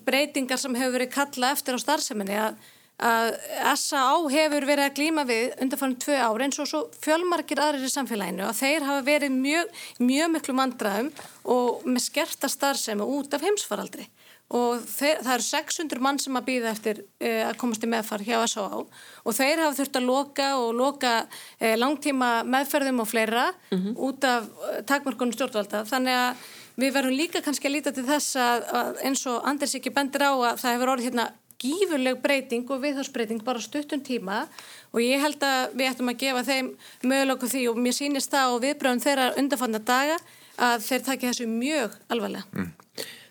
breytingar sem hefur verið kalla eftir á starfseminni að, að S.A.A. hefur verið að glíma við undanfannum tvö ári eins og svo fjölmarkir aðrir í samfélaginu og þeir hafa verið mjög, mjög miklu mandraðum og með skerta starfsemi út af heimsfaraldri og þeir, það eru 600 mann sem að býða eftir uh, að komast í meðfar hjá S.A.A. og þeir hafa þurft að loka og loka uh, langtíma meðferðum og fleira mm -hmm. út af uh, takmörkunum stjórnvalda þannig að við verðum líka kannski að líta til þess að, að eins og Anders ekki bendir á að það hefur orðið hérna gífurleg breyting og viðhásbreyting bara stuttum tíma og ég held að við ættum að gefa þeim mögulegur því og mér sýnist það og viðbröðum þeirra undarfanna daga að þeir takja þessu mjög alvarlega. Mm.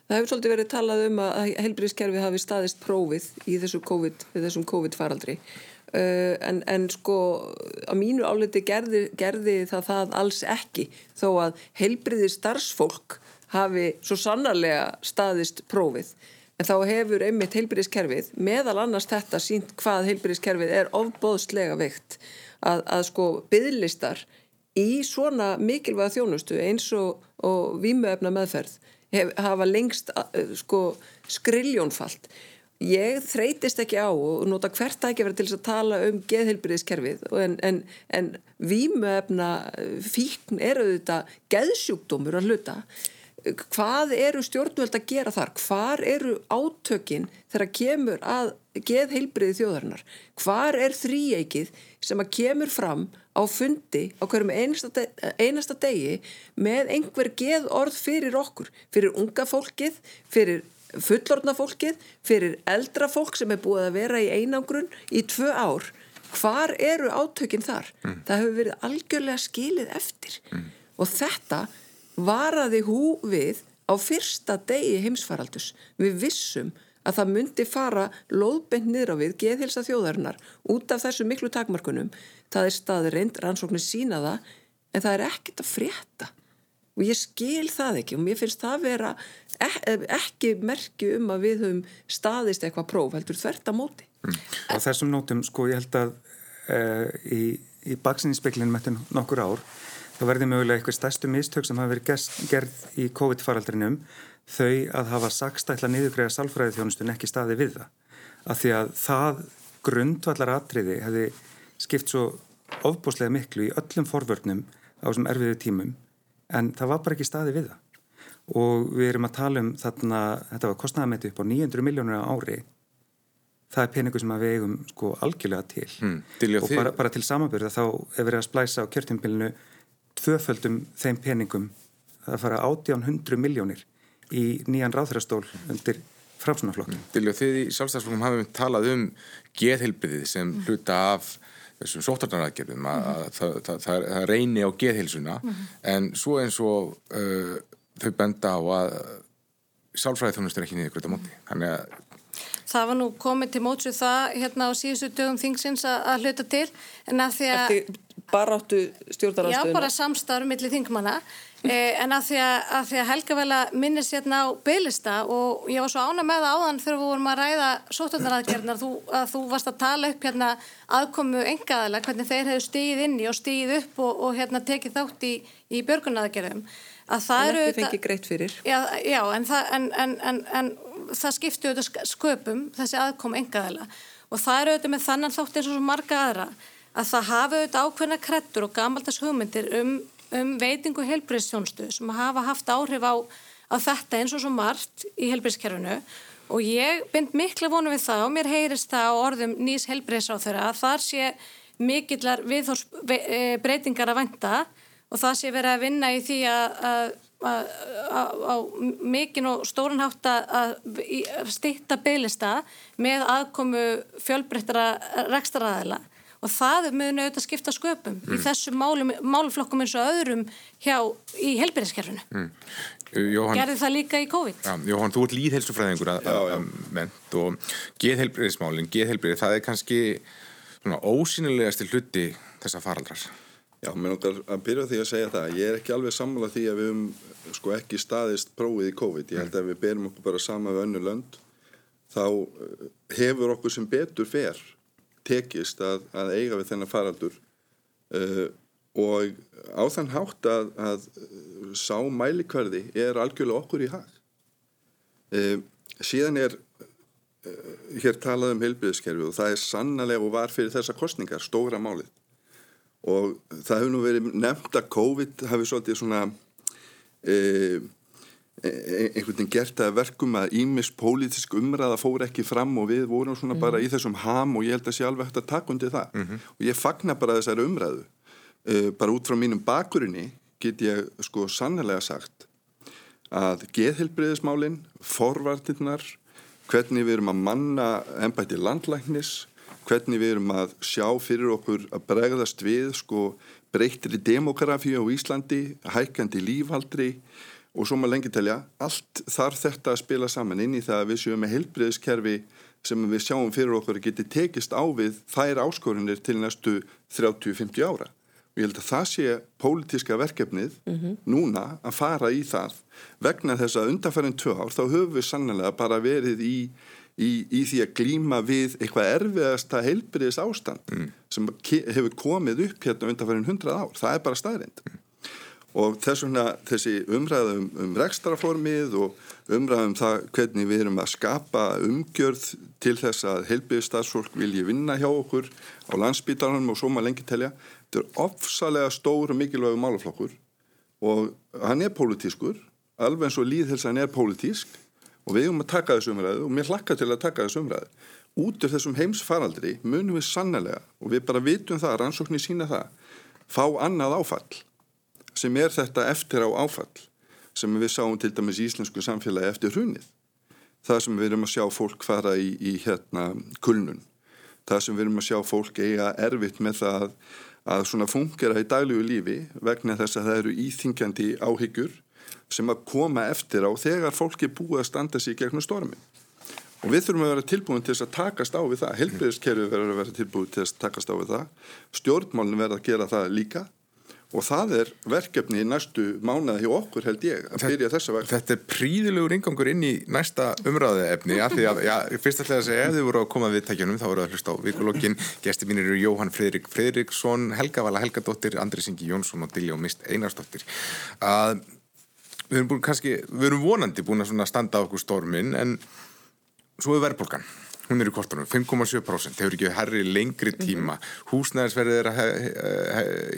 Það hefur svolítið verið talað um að helbriðskerfi hafi staðist prófið í þessu COVID, þessum COVID-faraldri uh, en, en sko á mínu áliti gerði, gerði það það alls ekki þó að helbriðir starfsfólk hafi svo sannarlega staðist prófið. En þá hefur einmitt heilbyrðiskerfið meðal annars þetta sínt hvað heilbyrðiskerfið er ofbóðslega veikt að, að sko bygglistar í svona mikilvæga þjónustu eins og, og výmöfna meðferð hef, hafa lengst sko, skriljónfalt ég þreytist ekki á og nota hvert að ekki vera til að tala um geðheilbyrðiskerfið en, en, en výmöfna fíkn eru þetta geðsjúkdómur að hluta. Hvað eru stjórnvöld að gera þar? Hvar eru átökin þegar kemur að geð heilbriði þjóðarinnar? Hvar er þrýeikið sem að kemur fram á fundi á hverjum einasta, de einasta degi með einhver geð orð fyrir okkur fyrir unga fólkið fyrir fullorna fólkið fyrir eldra fólk sem er búið að vera í einangrun í tvö ár hvar eru átökin þar mm. það hefur verið algjörlega skilið eftir mm. og þetta varaði hú við á fyrsta degi heimsfaraldus. Við vissum að það myndi fara loðbent niður á við geðhilsa þjóðarinnar út af þessu miklu takmarkunum. Það er staði reynd, rannsóknir sína það, en það er ekkit að frétta. Og ég skil það ekki og mér finnst það vera ekki merkju um að við höfum staðist eitthvað próf, heldur þvert að móti. Mm. Á þessum nótum, sko, ég held að uh, í, í baksinninspeklinu með þetta nokkur ár þá verði mögulega eitthvað stærstu mistök sem hafa verið gerð í COVID-faraldrinum þau að hafa sagst ætla niðugræða salfræði þjónustun ekki staði við það. Af því að það grundvallar atriði hefði skipt svo ofbúslega miklu í öllum forvörnum á þessum erfiðu tímum en það var bara ekki staði við það. og við erum að tala um þarna, þetta var kostnæðametti upp á 900 miljónur á ári það er peningu sem við eigum sko algjörlega til Mm, og bara, bara til samanbyrða þá er verið að splæsa á kjörtimbilinu tvöföldum þeim peningum það fara 1800 miljónir í nýjan ráðhrastól undir framsunaflokkin. Dilja, þið í sjálfstæðsflokkum hafum talað um geðheilbriðið sem hluta af þessum sóttarnaraðgerðum að, að það, það, það, það reyni á geðheilsuna. En svo eins og uh, þau benda á að sálfræði þjónust er ekki niður gröta móti. Þannig að Það var nú komið til mótsu það hérna á síðustu dögum þingsins að, að hluta til en að því að... Eftir baráttu stjórnarastöðuna. Já, bara samstarf millir þingmanna en að því að, að, því að Helga vel að minnist hérna á bylista og ég var svo ána með það áðan þegar við vorum að ræða sótöndaradgerðnar að þú varst að tala upp hérna aðkomu engaðala hvernig þeir hefðu stíð inni og stíð upp og, og hérna tekið þátt í, í börgunaraðgerðum. Að það eru... En ekki fengið greitt fyrir. Já, já en, það, en, en, en, en það skiptu auðvitað sköpum þessi aðkom engaðala og það eru auðvitað með þannan þátt eins og marga aðra að það hafa auðvitað ákveðna krettur og gamaldas hugmyndir um, um veitingu helbriðstjónstu sem hafa haft áhrif á, á þetta eins og svo margt í helbriðskerfinu og ég bind mikla vonu við það og mér heyrist það á orðum nýs helbriðsáþöra að þar sé mikillar viðhors breytingar að venda og það sé verið að vinna í því að á mikinn og stórunhátt að stitta bygglista með aðkomu fjölbreyttara rekstaraðila og það mun auðvitað skipta sköpum mm. í þessum málum, málflokkum eins og öðrum hjá í helbyrðiskerfinu. Mm. Gerði það líka í COVID? Já, Jóhann, þú ert líðhelsufræðingur að, að ment og geðhelbriðismálinn, geðhelbriðið, það er kannski svona ósynilegasti hluti þessa faraldrar. Já, mér nokkar að byrja því að segja það. Ég er ekki alveg sammálað því að við um sko ekki staðist prófið í COVID. Ég held að ef við berum okkur bara sama við önnu lönd þá hefur okkur sem betur fer tekist að, að eiga við þennan faraldur uh, og á þann hátt að, að sá mælikverði er algjörlega okkur í hag. Uh, síðan er uh, hér talað um heilbyrðiskerfi og það er sannlega og var fyrir þessa kostningar stóra málið og það hefur nú verið nefnt að COVID hafi svolítið svona e, einhvern veginn gert að verkum að ímis pólitísk umræða fór ekki fram og við vorum svona mm. bara í þessum ham og ég held að sé alveg hægt að taka undir það mm -hmm. og ég fagna bara þessari umræðu e, bara út frá mínum bakurinni get ég sko sannlega sagt að geðhelbriðismálinn forvartinnar hvernig við erum að manna ennbætti landlæknis hvernig við erum að sjá fyrir okkur að bregðast við sko breytri demografi á Íslandi, hækandi lífaldri og svo maður lengi telja, allt þarf þetta að spila saman inn í það að við séum með heilbriðiskerfi sem við sjáum fyrir okkur að geti tekist á við þær áskorunir til næstu 30-50 ára. Og ég held að það sé pólitíska verkefnið mm -hmm. núna að fara í það vegna þess að undanfærin tvö ár þá höfum við sannlega bara verið í í, í því að glýma við eitthvað erfiðasta heilbriðis ástand mm. sem hefur komið upp hérna undanfærin hundrað ár, það er bara staðrind mm. Og þess vegna þessi umræðum um, um rekstraformið og umræðum það hvernig við erum að skapa umgjörð til þess að heilbriðistarsfólk vilji vinna hjá okkur á landsbítalunum og svo maður lengi telja þetta er ofsalega stór og mikilvægu málaflokkur. Og hann er pólitískur alveg eins og líðhelsan er pólitísk. Og við erum að taka þessu umræðu og mér hlakka til að taka þessu umræðu. Út af þessum heimsfaraldri munum við sannlega og við bara vitum það, rannsóknir sína það fá annað áfall sem er þetta eftir á áfall sem við sáum til dæmis í íslensku samfélagi eftir hrunið. Það sem við erum að sjá fólk fara í, í hérna kulnun. Það sem við erum að sjá fólk eiga erfitt með það að svona fungera í daglugu lífi vegna þess að það eru íþingjandi áhyggjur sem að koma eftir á þegar fólki búið að standa sér gegnum stormin og við þurfum að vera tilbúin til þess að takast á við það. Helbriðiskerfi verður að vera tilbúin til þess að takast á við það. Stjórnmálinn verður að gera það líka og það er verkefni í næstu mánuða hjá okkur held ég að byrja þessa verkefni. Þetta er príðilegur ingangur inn í næsta umræðu efni af því að, já, fyrst ætlaði að segja ef þið voru að koma við tækjunum þá voru að hlusta á vikulokkin. Gesti mínir eru Jóhann Fredrik Fredriksson Helga Vala Helgadóttir, Andri Singi Jónsson og Dilljó Mist Einarsdóttir. Að við erum búin kannski, við erum vonandi búin að standa á okkur stormin en svo er verðbólkan hún er í kortunum, 5,7% hefur ekki herri lengri Mhm. tíma húsnæðisverðið er að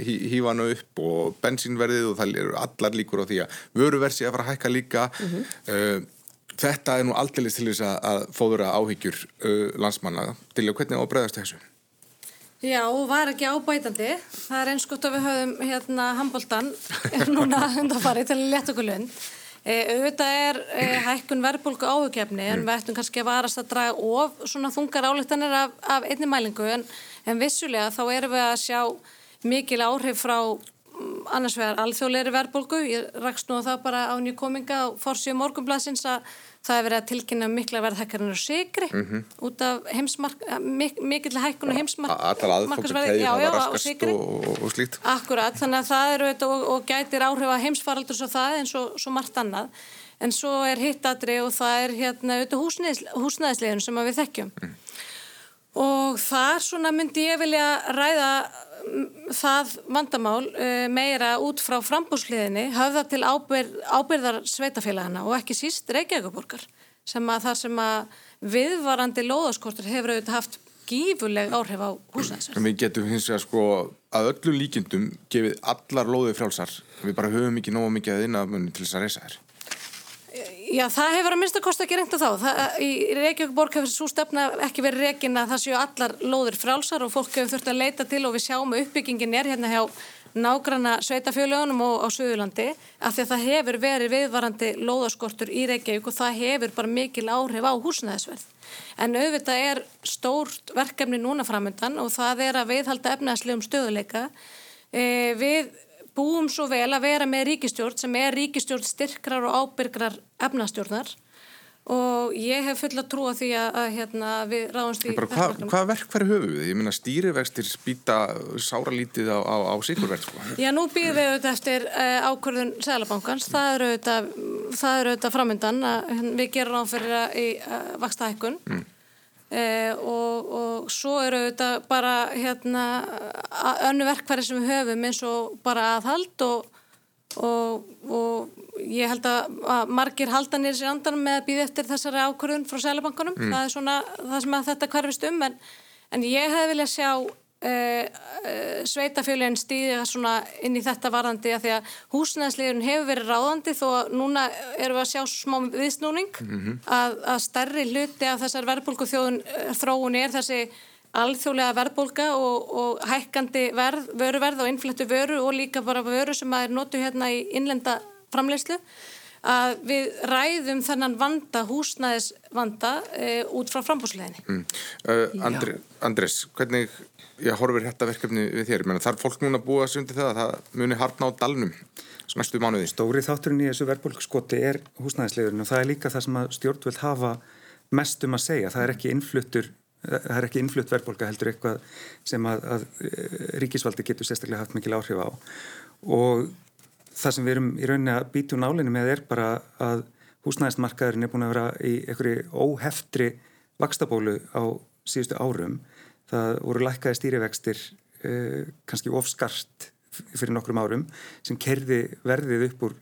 hýfa hana upp og bensínverðið og það eru allar líkur á því að vöruversi að fara að hækka líka Mhm. uh, þetta er nú aldrei til þess að, að fóðura áhyggjur uh, landsmanna til að hvernig ábreðast þessu Já, og var ekki ábætandi. Það er eins gott að við höfum hérna handbóltan *laughs* núna undanfarið til að leta okkur lund. E, auðvitað er e, hækkun verðbólku áhugjefni en við ættum kannski að varast að draga of svona þungar álíktanir af, af einni mælingu en, en vissulega þá erum við að sjá mikil áhrif frá mm, annars vegar alþjóðleiri verðbólgu. Ég rakst nú að það bara á nýkominga á forsíu morgunblassins að það hefur verið að tilkynna mikla verðhækkarinn og sigri Mhm. út af heimsmark, mik mikill hækkun og heimsmark allar aðfangur keið já, já, á raskast sykri. og, og, og slíkt Akkurat, þannig að það eru og, og gætir áhrif að heimsfaraldur svo það eins og svo margt annað. En svo er hittadri og það er hérna húsnæðislegin sem við þekkjum. Og þar svona myndi ég vilja ræða mm, það vandamál uh, meira út frá frambúsliðinni höfða til ábyrð, ábyrðar sveitafélagana og ekki síst Reykjavíkuborgar sem að það sem að viðvarandi lóðaskortur hefur auðvitað haft gífurleg áhrif á húsnæðisverð. En við getum hins vegar sko að öllum líkindum gefið allar lóðið frjálsar við bara höfum ekki nógu mikið að innafmunni til þess að reysa þér Já, það hefur að minnsta kosti ekki reynda þá. Það, í Reykjavík borg hefur svo stefna ekki verið reygin að það séu allar lóðir frálsar og fólk hefur þurft að leita til og við sjáum að uppbyggingin er hérna hjá nágranna sveitafjölugunum og á Suðurlandi af því að það hefur verið viðvarandi lóðaskortur í Reykjavík og það hefur bara mikil áhrif á húsnæðisverð. En auðvitað er stórt verkefni núna framöndan og það er að viðhalda efnaðslegum stöðuleika. E, við búum svo vel að vera með ríkistjórn sem er ríkistjórn styrkrar og ábyrgrar efnastjórnar og ég hef fulla trú á því að, að hérna, við ráðumst í Bara hvað hva verkfæri höfum við? Ég meina stýrivextir spýta sáralítið á, á, á sikurverð sko. Já, nú býðum við auðvitað eftir uh, ákvörðun Sælabankans, það eru auðvitað, auðvitað framöndan að hérna, við gerum ráð fyrir að í uh, vaksta hækkun mm. Uh, og, og svo eru auðvitað bara hérna önnu verkfæri sem við höfum eins og bara aðhald og, og, og ég held að, að margir haldanir sér andan með að býða eftir þessari ákvörðun frá Sælabankanum, mm. það er svona það sem að þetta hverfist um en, en ég hef viljað sjá Uh, uh, sveitafjölinn stýði svona inn í þetta varðandi að því að húsnæðslegurinn hefur verið ráðandi þó að núna erum við að sjá smá viðsnúning mm -hmm. að, að stærri hluti af þessar verðbólku þjóðun þróun er þessi alþjóðlega verðbólka og, og hækkandi verð, vöruverð og innflættu vöru og líka bara vöru sem að er notu hérna í innlenda framleyslu að við ræðum þennan vanda, húsnæðisvanda e, út frá frambúsleginni. Mm. Uh, Andri, Andres, hvernig ég horfir þetta verkefni við þér? Menna, þarf fólk núna að búa sig undir það að það muni hartna á dalnum næstu mánuði? Stóri þátturinn í þessu verðbólkskoti er húsnæðislegurinn og það er líka það sem stjórnvöld hafa mest um að segja. Það er ekki innfluttur það er ekki innflutt verðbólka heldur eitthvað sem að, að ríkisvaldi getur sérstaklega haft mikil áhrif á og það sem við erum í rauninni að býta úr nálinni með er bara að húsnæðismarkaðurinn er búin að vera í einhverju óheftri vakstabólu á síðustu árum. Það voru lækkaði stýrivextir uh, kannski ofskart fyrir nokkrum árum sem kerði verðið upp, úr,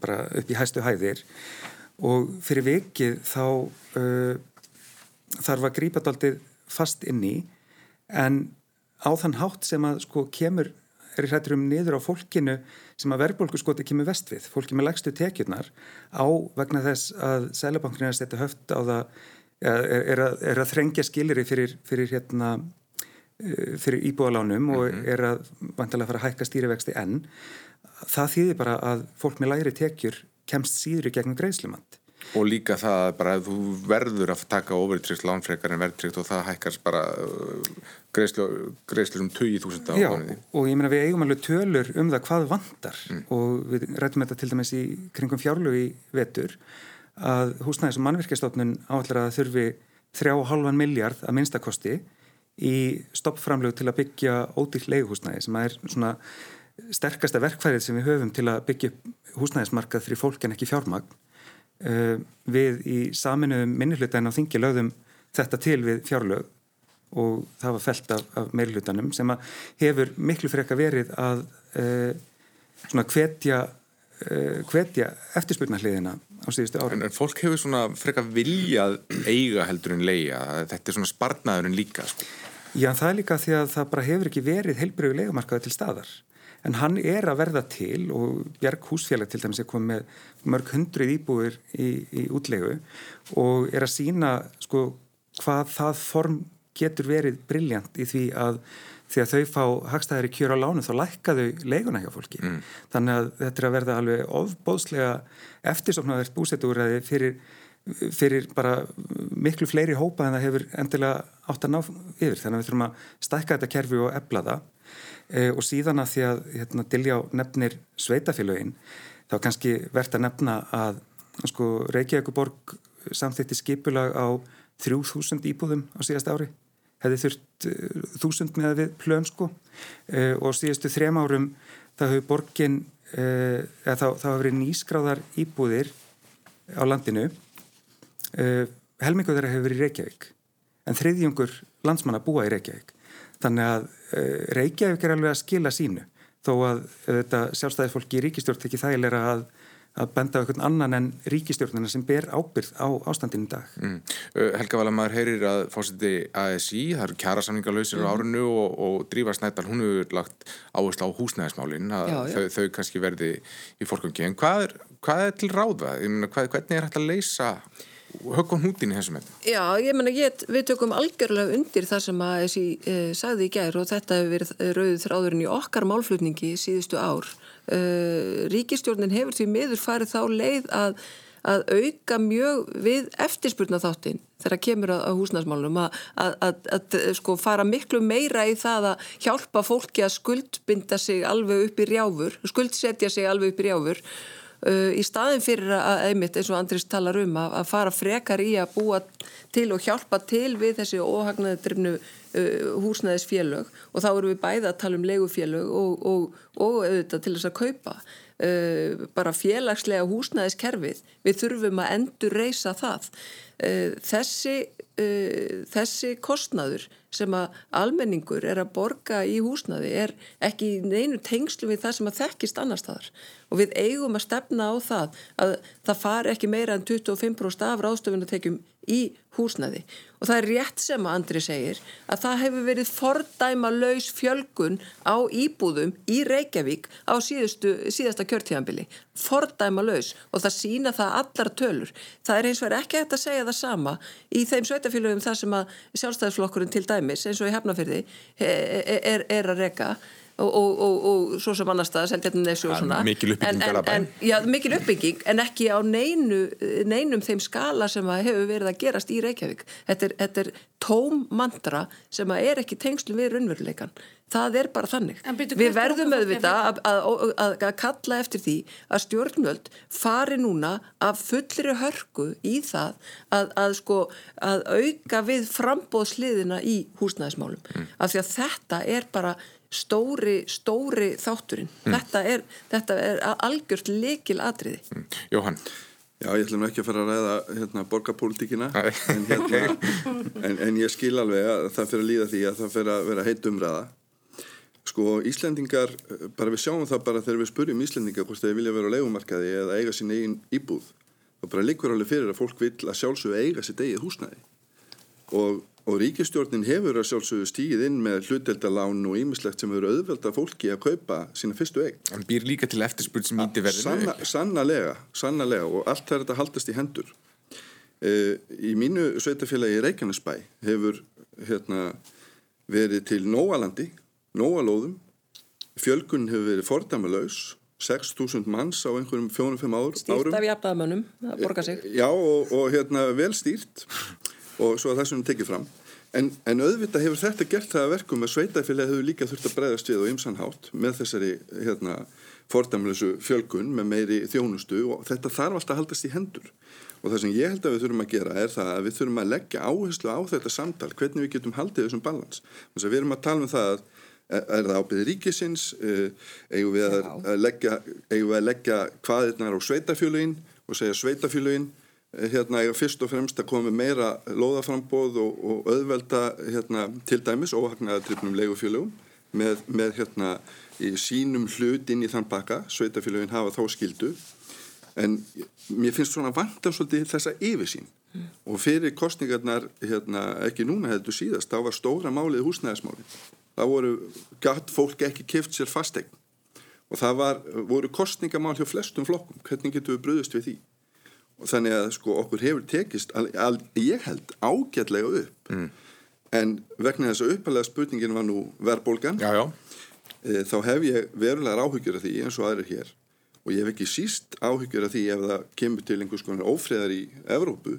bara upp í hæstu hæðir. Og fyrir vikið þá uh, þarf að grípa daldið fast inn í. En á þann hátt sem að sko kemur er í hrættur um niður á fólkinu sem að verðbólkuskoti kemur vest við, fólki með legstu tekjurnar á vegna þess að Sælabankin að setja höft á það er, að, er að þrengja skiliri fyrir, fyrir, hérna, fyrir íbúalánum og er að vantilega fara að hækka stýrivexti enn. Það þýðir bara að fólk með læri tekjur kemst síður í gegnum greiðslumand Og líka það bara að þú verður að taka overtryggt lánfrekar en verðtryggt og það hækkars bara greiðslur um 20.000 á Já, konuði. og ég meina við eigum alveg tölur um það hvað vandar mm. og við rættum þetta til dæmis í kringum fjárlögu í vetur að húsnæðis og mannverkjastofnun áallar að þurfi 3,5 miljard að minnstakosti í stoppframlögu til að byggja ódýrt leiguhúsnæði sem er svona sterkasta verkfærið sem við höfum til að byggja húsnæðismarkað fyrir fólk en ekki fjármagn. Uh, við í saminuðum minnihlutan á þingi lögðum þetta til við fjárlög og það var felt af, af meirhlutanum sem hefur miklu frekka verið að uh, svona hvetja hvetja eftirspurnarliðina á síðustu árum. En, en fólk hefur svona frekar viljað eiga heldur en leia, þetta er svona spartnaðurinn líka sko. Já, það er líka því að það bara hefur ekki verið heilbrögu leikumarkaði til staðar. En hann er að verða til og Bjarg Húsfélag til dæmis er komið með mörg hundruð íbúir í, í útlegu og er að sína sko hvað það form getur verið brilljant í því að því að þau fá hagstæðari kjör á lánu þá lækka þau leiguna hjá fólki. Mm. þannig að þetta er að verða alveg ofbóðslega eftirsofnaðert búsetúræði fyrir, fyrir bara miklu fleiri hópa en það hefur endilega átt að ná yfir. Þannig að við þurfum að stækka þetta kerfi og ebla það. E, og síðan að því að hérna, Diljá nefnir sveitafélögin þá kannski verðt að nefna að sko, Reykjavík borg samþýtti skipulag á 3000 íbúðum á síðast ári hefði þurft uh, þúsund með við plön sko. Uh, og síðustu þrem árum það hefur borgin uh, eða þá, hefur verið nýskráðar íbúðir á landinu. Helmingu þeirra hefur verið í Reykjavík en þriðjungur landsmanna búa í Reykjavík. Þannig að Reykjavík er alveg að skila sínu þó að þetta sjálfstæðisfólki í ríkistjórn ekki þægilega að að benda á einhvern annan en ríkistjórnina sem ber ábyrð á ástandinu í dag. Mm. Helga Valamar heyrir að fórseti ASI, það eru kjara samningalauðsir mm. á árinu og, og Drífa Snædal, hún hefur lagt áherslu á húsnæðismálinn að já, já. Þau, þau kannski verði í fólkvangi. En hvað er, hvað er til ráða? Hvað, hvernig er hægt að leysa höggum hútin í þessum eftir? Já, ég menna, við tökum algjörlega undir það sem að ASI eh, sagði í gær og þetta hefur verið rauðið þráðurinn í okkar málflutningi síðustu ár uh, ríkistjórnin hefur því miður farið þá leið að, að auka mjög við eftirspurnaþáttin þegar kemur að, að húsnæsmálunum að, að sko fara miklu meira í það að hjálpa fólki að skuldbinda sig alveg upp í rjáfur, skuldsetja sig alveg upp í rjáfur uh, í staðin fyrir að einmitt eins og Andris talar um að, fara frekar í að búa til og hjálpa til við þessi óhagnaði drifnu uh, húsnæðisfélög og þá eru við bæða að tala um legufélög og, og, og auðvitað til þess að kaupa uh, bara félagslega húsnæðiskerfið. Við þurfum að endur reysa það. Uh, þessi, uh, þessi kostnaður sem að almenningur er að borga í húsnaði er ekki neinu tengslu við það sem að þekkist annar staðar. Og við eigum að stefna á það að það fari ekki meira en 25% af ráðstöfunatekjum í húsnaði og það er rétt sem að Andri segir að það hefur verið fordæma laus fjölgun á íbúðum í Reykjavík á síðustu, síðasta kjörtíðanbili fordæma laus og það sína það allar tölur. Það er eins og er ekki hægt að segja það sama í þeim sveitafélögum þar sem að sjálfstæðisflokkurinn til dæmis eins og í hefnafyrði er, er, er að reyka Og, og, og, og svo sem annar stað mikil uppbygging en, en, en, já, mikil uppbygging en ekki á neinu, neinum þeim skala sem hefur verið að gerast í Reykjavík. Þetta er, þetta er tóm mandra sem er ekki tengslu við raunveruleikan það er bara þannig. Við verðum auðvitað að, að, að, að kalla eftir því að stjórnvöld fari núna af fullri hörku í það að sko að auka við frambóðsliðina í húsnæðismálum. Mm. af því að þetta er bara stóri, stóri þátturinn. Mm. þetta, er, þetta er algjört lekil atriði mm. Jóhann? Já, ég ætlum ekki að fara að ræða hérna, borgarpólitíkina en, hérna, en, en ég skil alveg að það fyrir að líða því að það fyrir að vera heit umræða. Sko Íslendingar bara við sjáum það bara þegar við spurjum Íslendingar hvort þeir vilja vera á leikumarkaði eða eiga sín eigin íbúð þá bara líkur alveg fyrir að fólk vil að sjálfsögðu eiga sitt eigið húsnæði. Og og ríkistjórnin hefur að sjálfsögðu stíð inn með hluteldalán og ímislegt sem eru auðvelda fólki að kaupa sína fyrstu eign. Hann býr líka til eftirspurt sem íti verðinu. Sanna, sannlega, sannlega og allt það er þetta haldast í hendur. E, í mínu sveitafélagi Reykjanesbæ hefur hérna, verið til Nóalandi, Nóalóðum, fjölgun hefur verið fordæmalauðs 6.000 manns á einhverjum 4-5 árum. Stýrt af jafnaðamönnum, það borgar sig. Já og, og hérna vel stýrt og svo að sem við tekið fram. En, en auðvitað hefur þetta gert það að verkum að sveitafélagi hefur líka þurft að breyðast við og ymsanhátt með þessari hérna, fordæmlösu fjölgun með meiri þjónustu og þetta þarf alltaf að haldast í hendur. Og það sem ég held að við þurfum að gera er það að við þurfum að leggja áherslu á þetta samtal hvernig við getum haldið þessum balans. Þannig að við erum að tala um það að er það ábyrðið ríkisins eigum við að leggja, eigum við að leggja hvaðirnar á sveitafjölugin og segja sveitafjölugin hérna er fyrst og fremst að koma meira loðaframbóð og, og auðvelda hérna, til dæmis óhagnaða tripnum leigufélögum með, með hérna, í sínum hlut inn í þann baka, sveitafélagin hafa þá skildu en mér finnst svona vant af svolítið þessa yfirsýn. Mm. og fyrir kostningarnar hérna, ekki núna heldur síðast, þá var stóra málið húsnæðismálið. Það voru gatt fólk ekki kift sér fastegn og það var, voru kostningamál hjá flestum flokkum, hvernig getur við bröðust við því og þannig að sko okkur hefur tekist, al, al, ég held ágætlega upp mm. en vegna þess að uppalega spurningin var nú verðbólgan. E, þá hef ég verulegar áhyggjur af því eins og aðrir hér og ég hef ekki síst áhyggjur af því ef það kemur til einhvers konar ófriðar í Evrópu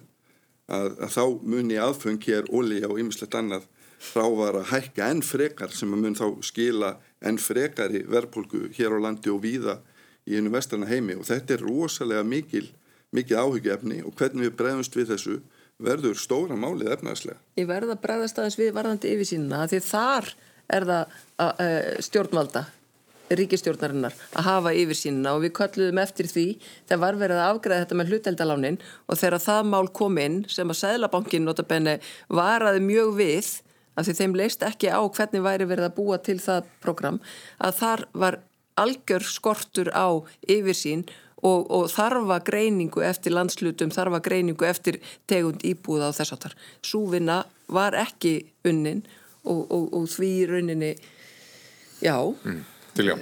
að, að þá muni aðfeng hér ólí og ymmislegt annað frávara hækka enn frekar sem mun þá skila enn frekari verðbólgu hér á landi og víða í einu vestrana heimi og þetta er rosalega mikil mikið áhyggjuefni og hvernig við bregðumst við þessu verður stóra málið efnaðslega. Ég verða að bregðast aðeins við varðandi yfirsýnina því þar er það að, að, stjórnvalda, ríkistjórnarinnar að hafa yfirsýnina og við kalluðum eftir því þegar var verið að afgræða þetta með hluteldalánin og þegar það mál kom inn sem að Sæðlabankin notabenni varaði mjög við að því þeim leist ekki á hvernig væri verið að búa til það program að þar var algjör skortur á yfirsýn og, og þarfa greiningu eftir landslutum, þarfa greiningu eftir tegund íbúða á þess aftar. Súvinna var ekki unnin og, og, og því rauninni, já. Mm, til já.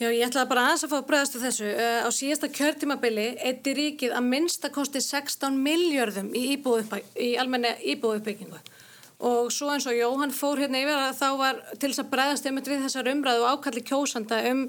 Já, ég ætlaði bara aðeins að fá að bregðastu þessu. Uh, á síðasta kjörtímabili eittir ríkið að minnsta kosti 16 miljörðum í, í almenna íbúðuppbyggingu. Og svo eins og Jóhann fór hérna yfir að þá var til þess að bregðast einmitt við þessar umræðu og ákalli kjósanda um,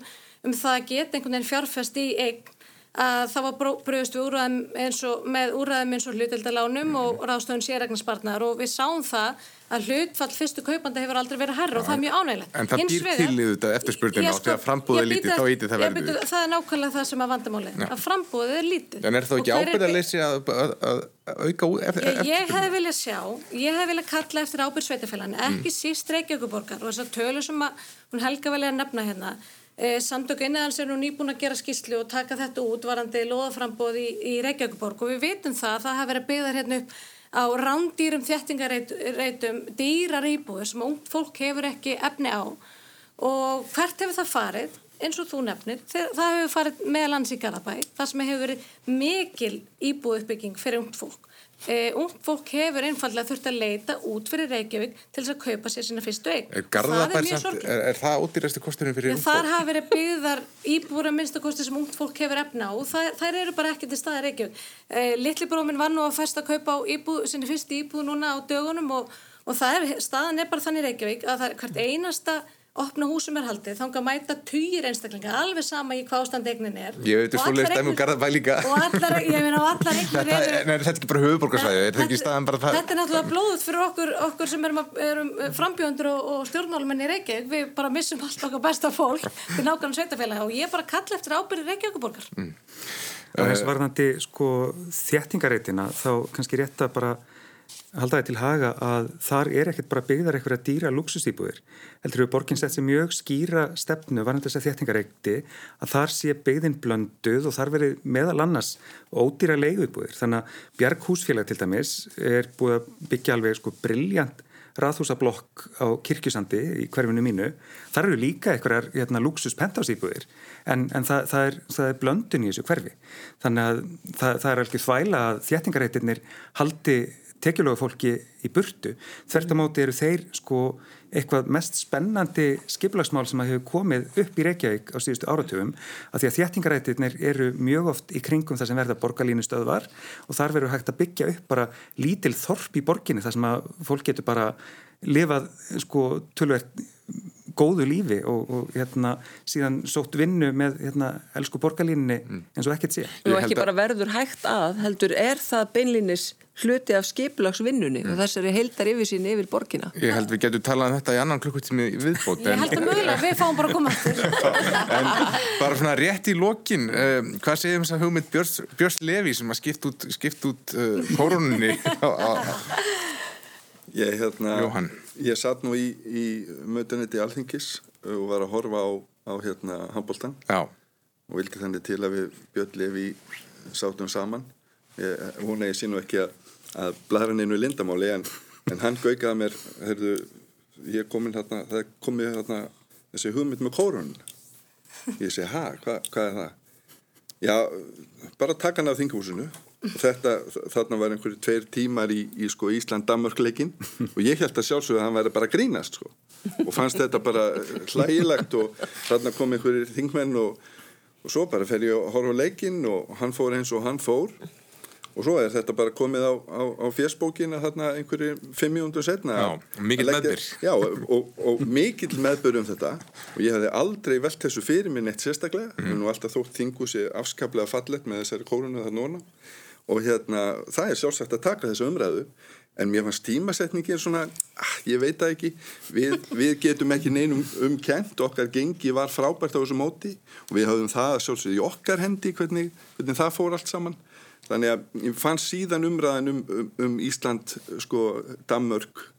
um það að geta einhvern veginn fjárfest í eign að það var bröðust við úrræðum eins og með úrræðum eins og hlutildalánum mm. og ráðstöðun sérregnarspartnar og við sáum það að hlutfall fyrstu kaupanda hefur aldrei verið herra og það er mjög ánægilegt. En það býr til í þetta eftirspurning á því að frambúðið er lítið, þá íti það verður. Það er nákvæmlega það sem að vandamáli, að frambúðið er lítið. En er það ekki ábyrðarleysi að, að, að auka út eftir? Ég, ég hef viljað sjá, ég hef viljað kalla eftir ábyrð sveitafélagin, ekki mm. síst Reykjavíkuborgar og þessar tölu sem að, hún helga velja að nefna hérna samtök innan er nú nýbúin að gera skýslu og taka þetta út varandi loðaframbóð í, í Reykjavíkuborg og við vitum það að það hafa verið byggðar hérna upp á rándýrum þjættingareitum dýrar íbúður sem ung fólk hefur ekki efni á. Og hvert hefur það farið eins og þú nefnir, það hefur farið meðlands í Garabæ, það sem hefur verið mikil íbúð uppbygging fyrir ungt fólk Uh, ung fólk hefur einfallega þurft að leita út fyrir Reykjavík til þess að kaupa sér sína fyrstu eign. Það er mjög sorglega. Er, er það ódýrasti kosturinn fyrir ung fólk? Það hafa verið byggðar íbúra minnstakosti sem ungt fólk hefur efna og það, þær eru bara ekki til staði Reykjavík. Uh, Littli bróminn var nú að fæsta að kaupa á íbúð, sinni fyrstu íbúð núna á dögunum og, og er, staðan er bara þannig Reykjavík að það er hvert einasta opna húsum er haldið, þá kan mæta týjir einstaklinga, alveg sama í hvað ástand eignin er. Ég veit þú svoleiðist að mjög garðabæ líka og allar, ég meina, og allar eignir eru Nei, þetta er ekki bara höfuborgarsvæði, þetta er ekki staðan bara það Þetta er náttúrulega blóðut fyrir okkur, okkur sem erum, erum frambjöndur og, og stjórnmálumenn í Reykjavík, við bara missum allt okkar besta fólk til nákvæmlega sveitafélag og ég bara kalla eftir ábyrði Reykjavíkuborgar mm. Þess varðandi sko þjættingareitina þá kannski rétt að bara halda það til haga að þar er ekkert bara byggðar eitthvað að dýra luxusýbúðir. Heldur við borginn sett sem mjög skýra stefnu varðan þess að þéttingareikti að þar sé byggðin blönduð og þar verið meðal annars ódýra leiguðbúðir. Þannig að Bjarg húsfélag til dæmis er búið að byggja alveg sko brilljant raðhúsablokk á kirkjusandi í hverfinu mínu. Þar eru líka eitthvað hérna, luxus pentásýbúðir en, en það, það, er, það er blöndun í þessu hverfi. Þannig að það, það er alveg þvæla að þéttingareitirnir haldi tekjulegu fólki í burtu. Þvert á móti eru þeir sko eitthvað mest spennandi skiplagsmál sem að hefur komið upp í Reykjavík á síðustu áratugum að því að þjættingarættirnir eru mjög oft í kringum það sem verða borgarlínustöðvar og þar verður hægt að byggja upp bara lítil þorp í borginni þar sem að fólk getur bara lifað sko tölvert góðu lífi og, og hérna síðan sótt vinnu með hérna elsku borgarlínni mm. eins og ekkert sé. Og ekki bara verður hægt að, heldur, er það beinlínis hluti af skiplagsvinnunni mm. og þessari heldar yfir sín yfir borgina? Ég held við getum talað um þetta í annan klukkutími viðbót. Ég held að mögulega, við fáum bara að koma aftur. *laughs* en bara svona rétt í lokin, uh, hvað segir þess að hugmynd Björns, Björns Levi sem að skipt út, skipt út uh, kórunni á Ég, hérna, ég satt nú í, í mötuniti alþingis og var að horfa á, á hérna handbóltan og vildi þannig til að við Björn Levi sátum saman. Ég, hún er sínu ekki að, að blæra neinu í lindamáli en, en hann gaukaði mér heyrðu, ég komin hérna það komið hérna þessi hugmynd með kórun Ég segi, ha, hva, hvað er það? Já, bara taka hann af þingahúsinu og þetta, þarna var einhverju tveir tímar í, í sko, Ísland-Damörk-leikin *laughs* og ég held að sjálfsögðu að hann væri bara grínast sko. og fannst þetta bara hlægilegt og þarna kom einhverjir þingmenn og, og svo bara fer ég að horfa leikin og hann fór eins og hann fór og svo er þetta bara komið á, á, á fjersbókina þarna einhverju fimm mjöndur setna Já, mikill meðbyr. Já, og, og, mikill meðbyr um þetta og ég hefði aldrei velt þessu fyrir minn eitt sérstaklega, mm. nú alltaf þótt þingusi afskaplega fallet með þessari kórunu það núna og hérna það er sjálfsagt að taka þessu umræðu en mér fannst tímasetningin svona ah, ég veit það ekki, við, við getum ekki neinum umkent, okkar gengi var frábært á þessu móti og við hafðum það sjálfsagt í okkar hendi hvernig, hvernig það fór allt saman. Þannig að ég fann síðan umræðan um, um, um Ísland, sko, Danmörk eh,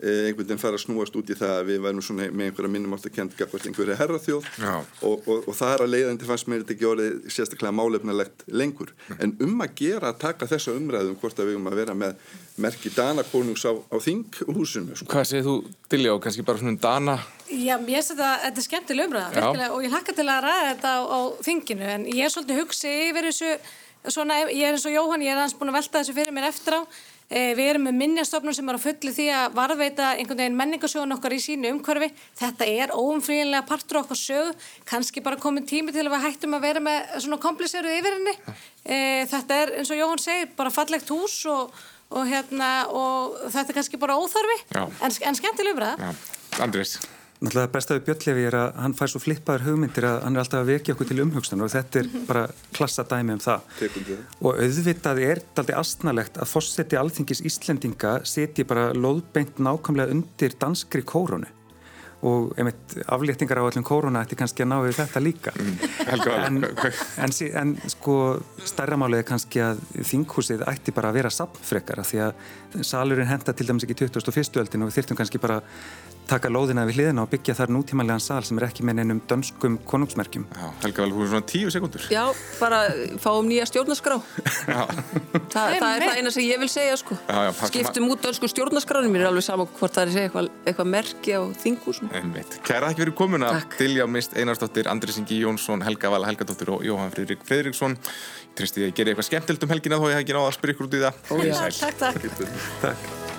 einhvern veginn fara að snúast út í það að við værum svona með einhverja minnum átt að kenda gafast einhverja herraþjóð og, og, og það er að leiðandi fannst mér þetta ekki orðið sérstaklega málefnalegt lengur. En um að gera að taka þessa umræðum hvort að við um að vera með merki Danakonungs á, á þinghúsinu sko. Hvað segir þú, Dilljá, kannski bara svona um Dana? Já, mér finnst þetta, þetta er skemmtileg umræða og ég hlakka til að ræða þetta á, á þinginu en ég er svolítið hugsi yfir þessu svona, ég er eins og Jóhann, ég er hans búin að velta þessu fyrir mér eftir á við erum með minnjastofnum sem er á fulli því að varðveita einhvern veginn menningasögun okkar í sínu umhverfi. Þetta er óumfríðinlega partur okkar sögu. Kannski bara komin tími til að við hættum að vera með svona kompliseruð yfir henni. E, þetta er eins og Jóhann segir bara fallegt hús og, og, hérna, og þetta er kannski bara óþarfi. En, en skemmtileg umræða. Andrés Náttúrulega besta við Björnlefi er að hann fær svo flippaður hugmyndir að hann er alltaf að vekja okkur til umhugstunar og þetta er bara klassa dæmi um það. Og auðvitað er aldrei astnalegt að fórseti alþingis Íslendinga seti bara loðbeint nákvæmlega undir danskri kórunu og einmitt afléttingar á öllum kóruna ætti kannski að ná við þetta líka en, en, en sko stærramálið er kannski að þinghúsið ætti bara að vera sapnfrekara því að salurinn henda til dæmis ekki 2001. öldin og við þyrtum kannski bara taka lóðina við hliðina og byggja þar nútímanlegan sal sem er ekki með neinum dönskum konungsmerkjum. Já, Helga vel, hún er svona tíu sekundur. Já, bara fáum nýja stjórnarskrá. *laughs* Þa, það er það eina sem ég vil segja, sko. Já, já, Skiptum út dönsku stjórnarskráni, mér er alveg saman hvort það er segja eitthvað, eitthvað merki á þingúsum. Kæra ekki verið komin að Dilja Mist Einarsdóttir, Andris Ingi Jónsson, Helga Vala Helgadóttir og Jóhann Fridrik Fridriksson. Ég því að ég gera eitthvað skemmtilt um helgina þó ég hef ekki náða að spyrja ykkur út í það. Ó, takk, takk. takk.